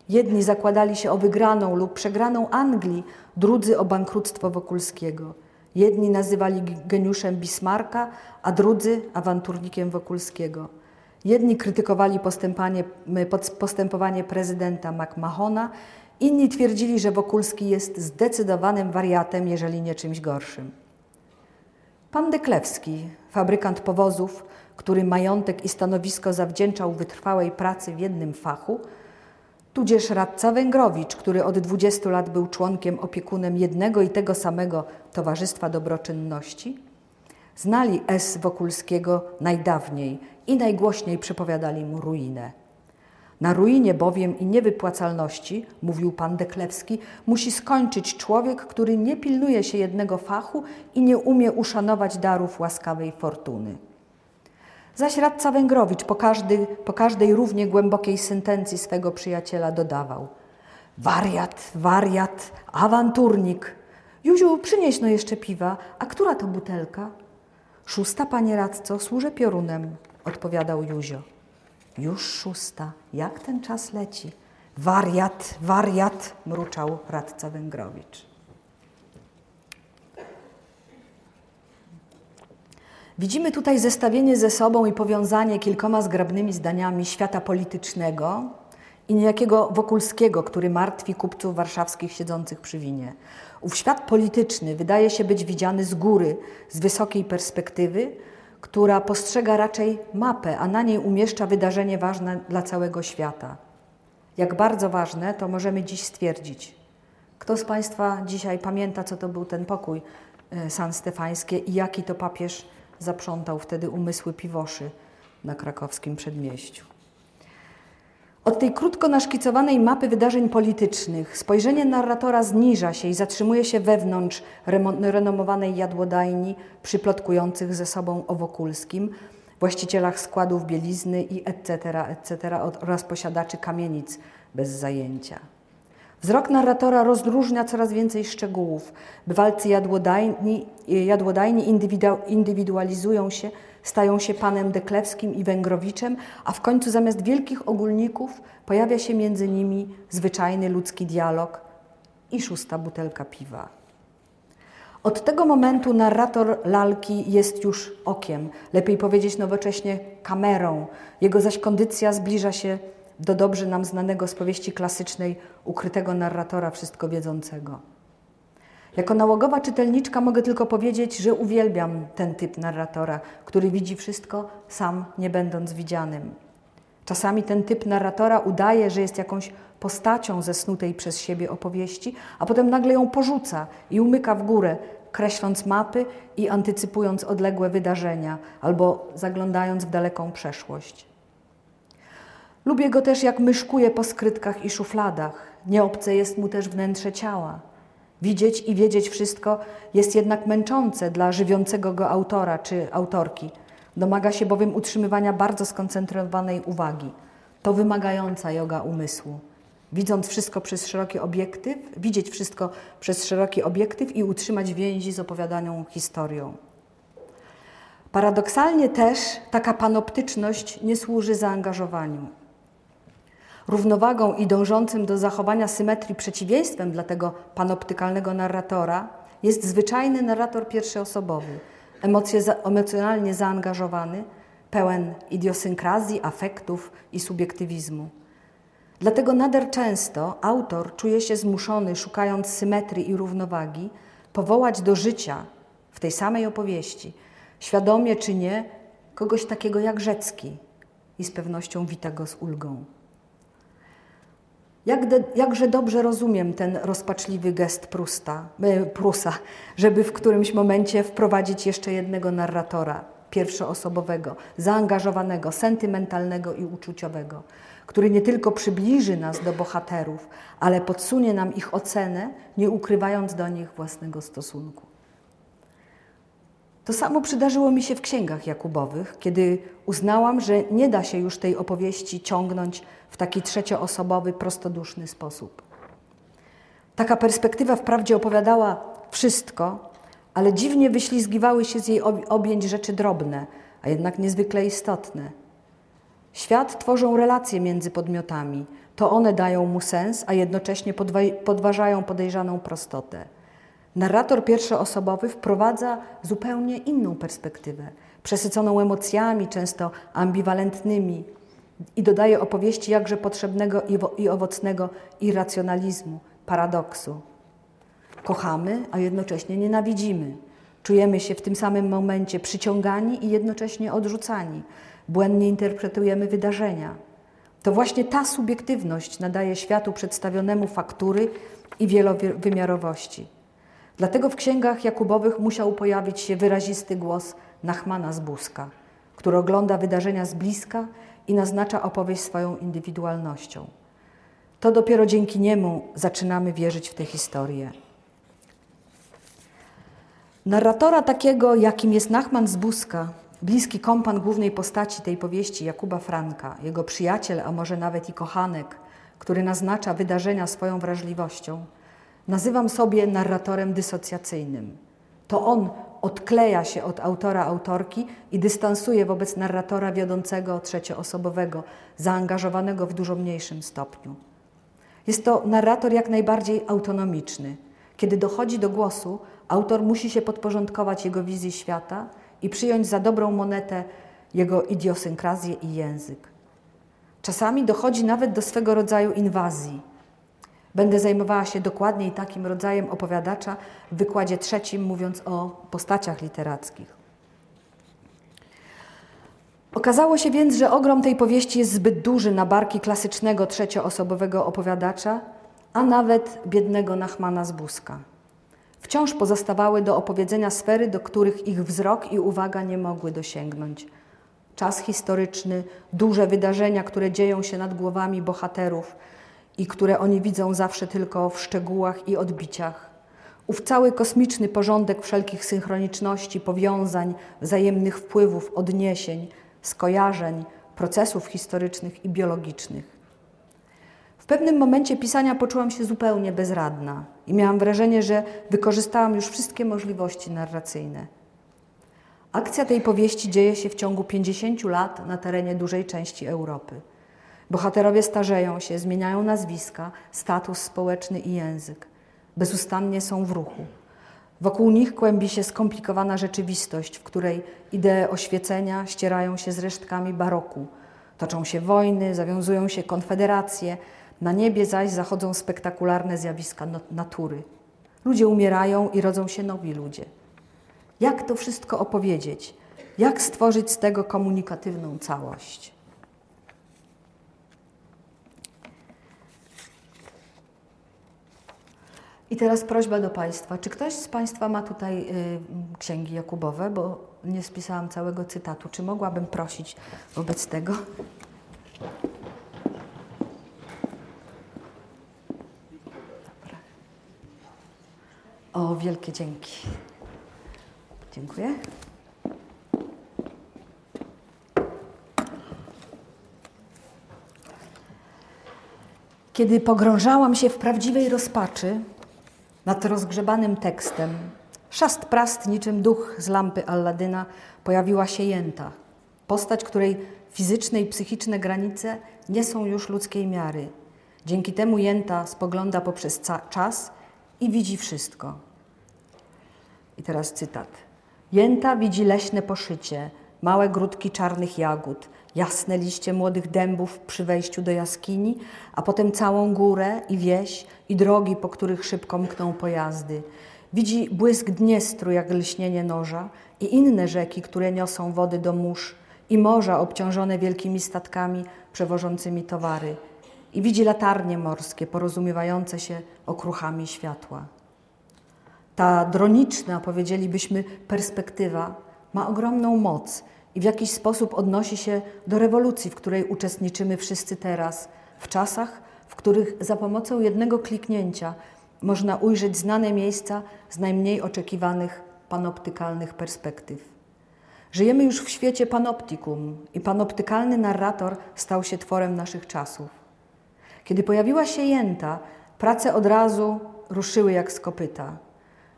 [SPEAKER 1] jedni zakładali się o wygraną lub przegraną Anglii, drudzy o bankructwo Wokulskiego. Jedni nazywali geniuszem Bismarka, a drudzy awanturnikiem Wokulskiego. Jedni krytykowali postępowanie prezydenta McMahona, inni twierdzili, że Wokulski jest zdecydowanym wariatem, jeżeli nie czymś gorszym. Pan Deklewski, fabrykant powozów, który majątek i stanowisko zawdzięczał wytrwałej pracy w jednym fachu, tudzież radca Węgrowicz, który od 20 lat był członkiem opiekunem jednego i tego samego Towarzystwa Dobroczynności, znali S. Wokulskiego najdawniej i najgłośniej przepowiadali mu ruinę. Na ruinie bowiem i niewypłacalności, mówił pan Deklewski, musi skończyć człowiek, który nie pilnuje się jednego fachu i nie umie uszanować darów łaskawej fortuny. Zaś radca Węgrowicz po, każdy, po każdej równie głębokiej sentencji swego przyjaciela dodawał Wariat, wariat, awanturnik. Juziu, przynieś no jeszcze piwa. A która to butelka? Szósta, panie radco, służę piorunem, odpowiadał Juzio. Już szósta, jak ten czas leci. Wariat, wariat, mruczał radca Węgrowicz. Widzimy tutaj zestawienie ze sobą i powiązanie kilkoma zgrabnymi zdaniami świata politycznego i niejakiego Wokulskiego, który martwi kupców warszawskich siedzących przy winie. Ów świat polityczny wydaje się być widziany z góry, z wysokiej perspektywy, która postrzega raczej mapę, a na niej umieszcza wydarzenie ważne dla całego świata. Jak bardzo ważne, to możemy dziś stwierdzić. Kto z Państwa dzisiaj pamięta, co to był ten pokój e, San Stefańskie i jaki to papież zaprzątał wtedy umysły piwoszy na krakowskim przedmieściu. Od tej krótko naszkicowanej mapy wydarzeń politycznych spojrzenie narratora zniża się i zatrzymuje się wewnątrz renomowanej jadłodajni przyplotkujących ze sobą o Wokulskim, właścicielach składów bielizny i etc., etc. oraz posiadaczy kamienic bez zajęcia. Wzrok narratora rozróżnia coraz więcej szczegółów. Bywalcy jadłodajni, jadłodajni indywidualizują się, stają się panem Deklewskim i Węgrowiczem, a w końcu zamiast wielkich ogólników pojawia się między nimi zwyczajny ludzki dialog i szósta butelka piwa. Od tego momentu narrator lalki jest już okiem, lepiej powiedzieć nowocześnie kamerą. Jego zaś kondycja zbliża się do dobrze nam znanego z powieści klasycznej ukrytego narratora wszystko wiedzącego. Jako nałogowa czytelniczka mogę tylko powiedzieć, że uwielbiam ten typ narratora, który widzi wszystko sam, nie będąc widzianym. Czasami ten typ narratora udaje, że jest jakąś postacią zesnutej przez siebie opowieści, a potem nagle ją porzuca i umyka w górę, kreśląc mapy i antycypując odległe wydarzenia albo zaglądając w daleką przeszłość. Lubię go też, jak myszkuje po skrytkach i szufladach. Nieobce jest mu też wnętrze ciała. Widzieć i wiedzieć wszystko jest jednak męczące dla żywiącego go autora czy autorki. Domaga się bowiem utrzymywania bardzo skoncentrowanej uwagi. To wymagająca yoga umysłu. Widząc wszystko przez szeroki obiektyw, widzieć wszystko przez szeroki obiektyw i utrzymać więzi z opowiadaną historią. Paradoksalnie też taka panoptyczność nie służy zaangażowaniu. Równowagą i dążącym do zachowania symetrii przeciwieństwem dla tego panoptykalnego narratora jest zwyczajny narrator pierwszoosobowy, emocjonalnie zaangażowany, pełen idiosynkrazji, afektów i subiektywizmu. Dlatego nader często autor czuje się zmuszony, szukając symetrii i równowagi, powołać do życia w tej samej opowieści, świadomie czy nie, kogoś takiego jak Rzecki i z pewnością wita go z ulgą. Jak de, jakże dobrze rozumiem ten rozpaczliwy gest Prusta, e, Prusa, żeby w którymś momencie wprowadzić jeszcze jednego narratora, pierwszoosobowego, zaangażowanego, sentymentalnego i uczuciowego, który nie tylko przybliży nas do bohaterów, ale podsunie nam ich ocenę, nie ukrywając do nich własnego stosunku. To samo przydarzyło mi się w księgach Jakubowych, kiedy uznałam, że nie da się już tej opowieści ciągnąć w taki trzecioosobowy, prostoduszny sposób. Taka perspektywa wprawdzie opowiadała wszystko, ale dziwnie wyślizgiwały się z jej objęć rzeczy drobne, a jednak niezwykle istotne. Świat tworzą relacje między podmiotami. To one dają mu sens, a jednocześnie podważają podejrzaną prostotę. Narrator pierwszoosobowy wprowadza zupełnie inną perspektywę, przesyconą emocjami, często ambiwalentnymi, i dodaje opowieści jakże potrzebnego i owocnego irracjonalizmu, paradoksu. Kochamy, a jednocześnie nienawidzimy. Czujemy się w tym samym momencie przyciągani i jednocześnie odrzucani. Błędnie interpretujemy wydarzenia. To właśnie ta subiektywność nadaje światu przedstawionemu faktury i wielowymiarowości. Dlatego w księgach Jakubowych musiał pojawić się wyrazisty głos Nachmana z Buska, który ogląda wydarzenia z bliska i naznacza opowieść swoją indywidualnością. To dopiero dzięki niemu zaczynamy wierzyć w tę historię. Narratora takiego, jakim jest Nachman z Buska, bliski kompan głównej postaci tej powieści Jakuba Franka, jego przyjaciel, a może nawet i kochanek, który naznacza wydarzenia swoją wrażliwością, nazywam sobie narratorem dysocjacyjnym. To on odkleja się od autora, autorki i dystansuje wobec narratora wiodącego trzecioosobowego, zaangażowanego w dużo mniejszym stopniu. Jest to narrator jak najbardziej autonomiczny. Kiedy dochodzi do głosu, autor musi się podporządkować jego wizji świata i przyjąć za dobrą monetę jego idiosynkrazję i język. Czasami dochodzi nawet do swego rodzaju inwazji Będę zajmowała się dokładniej takim rodzajem opowiadacza w wykładzie trzecim, mówiąc o postaciach literackich. Okazało się więc, że ogrom tej powieści jest zbyt duży na barki klasycznego trzecioosobowego opowiadacza, a nawet biednego Nachmana z Buska. Wciąż pozostawały do opowiedzenia sfery, do których ich wzrok i uwaga nie mogły dosięgnąć. Czas historyczny, duże wydarzenia, które dzieją się nad głowami bohaterów – i które oni widzą zawsze tylko w szczegółach i odbiciach. Ów cały kosmiczny porządek wszelkich synchroniczności, powiązań, wzajemnych wpływów, odniesień, skojarzeń, procesów historycznych i biologicznych. W pewnym momencie pisania poczułam się zupełnie bezradna i miałam wrażenie, że wykorzystałam już wszystkie możliwości narracyjne. Akcja tej powieści dzieje się w ciągu 50 lat na terenie dużej części Europy. Bohaterowie starzeją się, zmieniają nazwiska, status społeczny i język. Bezustannie są w ruchu. Wokół nich kłębi się skomplikowana rzeczywistość, w której idee oświecenia ścierają się z resztkami baroku, Toczą się wojny, zawiązują się konfederacje, na niebie zaś zachodzą spektakularne zjawiska natury. Ludzie umierają i rodzą się nowi ludzie. Jak to wszystko opowiedzieć? Jak stworzyć z tego komunikatywną całość? I teraz prośba do Państwa. Czy ktoś z Państwa ma tutaj y, księgi Jakubowe? Bo nie spisałam całego cytatu. Czy mogłabym prosić wobec tego? Dobra. O, wielkie dzięki. Dziękuję. Kiedy pogrążałam się w prawdziwej rozpaczy nad rozgrzebanym tekstem, szast prast niczym duch z lampy Alladyna pojawiła się Jęta, postać, której fizyczne i psychiczne granice nie są już ludzkiej miary. Dzięki temu Jęta spogląda poprzez czas i widzi wszystko. I teraz cytat. Jęta widzi leśne poszycie, małe grudki czarnych jagód, jasne liście młodych dębów przy wejściu do jaskini, a potem całą górę i wieś i drogi, po których szybko mkną pojazdy. Widzi błysk Dniestru jak lśnienie noża i inne rzeki, które niosą wody do mórz i morza obciążone wielkimi statkami przewożącymi towary. I widzi latarnie morskie porozumiewające się okruchami światła. Ta droniczna, powiedzielibyśmy, perspektywa ma ogromną moc i w jakiś sposób odnosi się do rewolucji, w której uczestniczymy wszyscy teraz, w czasach, w których za pomocą jednego kliknięcia można ujrzeć znane miejsca z najmniej oczekiwanych panoptykalnych perspektyw. Żyjemy już w świecie panoptikum i panoptykalny narrator stał się tworem naszych czasów. Kiedy pojawiła się jęta, prace od razu ruszyły jak z kopyta.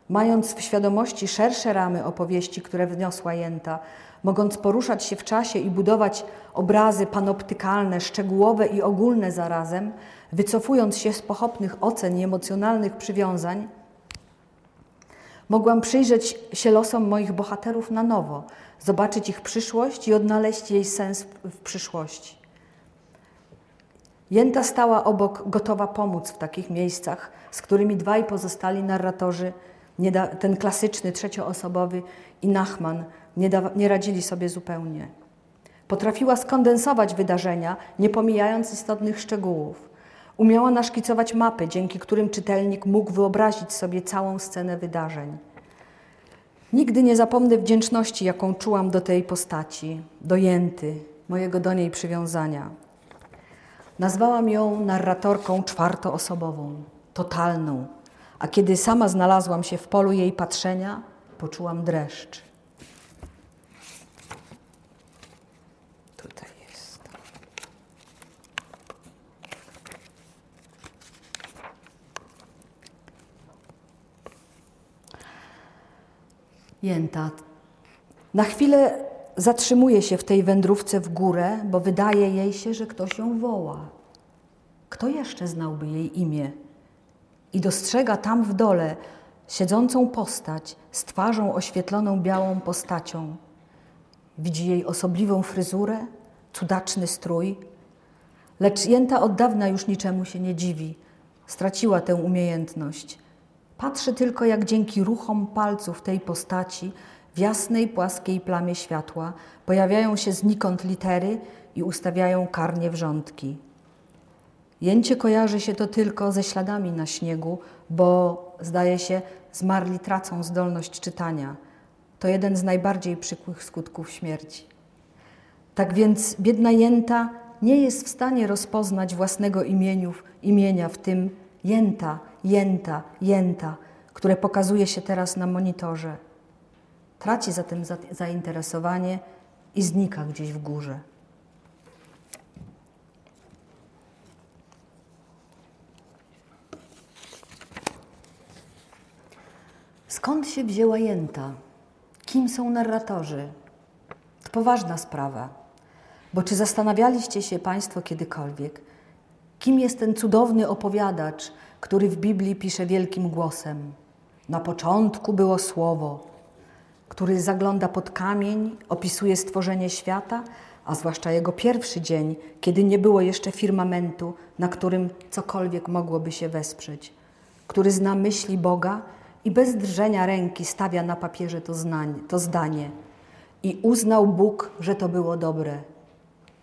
[SPEAKER 1] Mając w świadomości szersze ramy opowieści, które wniosła Jęta, mogąc poruszać się w czasie i budować obrazy panoptykalne, szczegółowe i ogólne zarazem, wycofując się z pochopnych ocen i emocjonalnych przywiązań, mogłam przyjrzeć się losom moich bohaterów na nowo, zobaczyć ich przyszłość i odnaleźć jej sens w przyszłości. Jęta stała obok, gotowa pomóc w takich miejscach, z którymi dwaj pozostali narratorzy ten klasyczny, trzecioosobowy i Nachman nie, da, nie radzili sobie zupełnie. Potrafiła skondensować wydarzenia, nie pomijając istotnych szczegółów. Umiała naszkicować mapy, dzięki którym czytelnik mógł wyobrazić sobie całą scenę wydarzeń. Nigdy nie zapomnę wdzięczności, jaką czułam do tej postaci, do Jęty, mojego do niej przywiązania. Nazwałam ją narratorką czwartoosobową, totalną, a kiedy sama znalazłam się w polu jej patrzenia, poczułam dreszcz. Tutaj jest. Jęta. Na chwilę zatrzymuje się w tej wędrówce w górę, bo wydaje jej się, że ktoś ją woła. Kto jeszcze znałby jej imię? I dostrzega tam w dole siedzącą postać z twarzą oświetloną białą postacią. Widzi jej osobliwą fryzurę, cudaczny strój, lecz Jęta od dawna już niczemu się nie dziwi. Straciła tę umiejętność. Patrzy tylko, jak dzięki ruchom palców tej postaci w jasnej, płaskiej plamie światła pojawiają się znikąd litery i ustawiają karnie wrzątki. Jęcie kojarzy się to tylko ze śladami na śniegu, bo zdaje się, zmarli tracą zdolność czytania. To jeden z najbardziej przykłych skutków śmierci. Tak więc biedna Jęta nie jest w stanie rozpoznać własnego imieniów, imienia w tym Jęta, Jęta, Jęta, które pokazuje się teraz na monitorze. Traci zatem zainteresowanie i znika gdzieś w górze. Skąd się wzięła jęta? Kim są narratorzy? To poważna sprawa. Bo czy zastanawialiście się Państwo kiedykolwiek, kim jest ten cudowny opowiadacz, który w Biblii pisze wielkim głosem? Na początku było słowo, który zagląda pod kamień, opisuje stworzenie świata, a zwłaszcza jego pierwszy dzień, kiedy nie było jeszcze firmamentu, na którym cokolwiek mogłoby się wesprzeć, który zna myśli Boga i bez drżenia ręki stawia na papierze to, znań, to zdanie. I uznał Bóg, że to było dobre.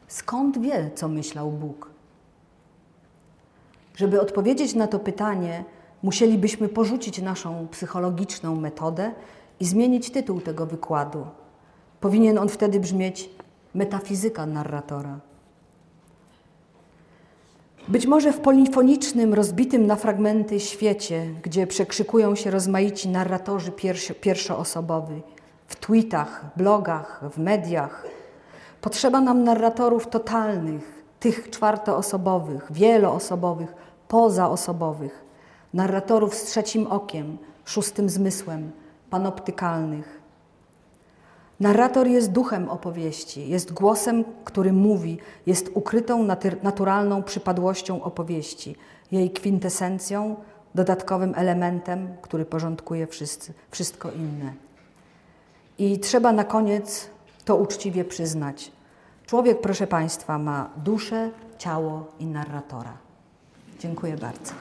[SPEAKER 1] Skąd wie, co myślał Bóg? Żeby odpowiedzieć na to pytanie, musielibyśmy porzucić naszą psychologiczną metodę i zmienić tytuł tego wykładu. Powinien on wtedy brzmieć Metafizyka narratora. Być może w polifonicznym, rozbitym na fragmenty świecie, gdzie przekrzykują się rozmaici narratorzy pierwszoosobowi, w tweetach, blogach, w mediach, potrzeba nam narratorów totalnych, tych czwartoosobowych, wieloosobowych, pozaosobowych, narratorów z trzecim okiem, szóstym zmysłem, panoptykalnych. Narrator jest duchem opowieści, jest głosem, który mówi, jest ukrytą naturalną przypadłością opowieści, jej kwintesencją, dodatkowym elementem, który porządkuje wszystko inne. I trzeba na koniec to uczciwie przyznać. Człowiek, proszę Państwa, ma duszę, ciało i narratora. Dziękuję bardzo.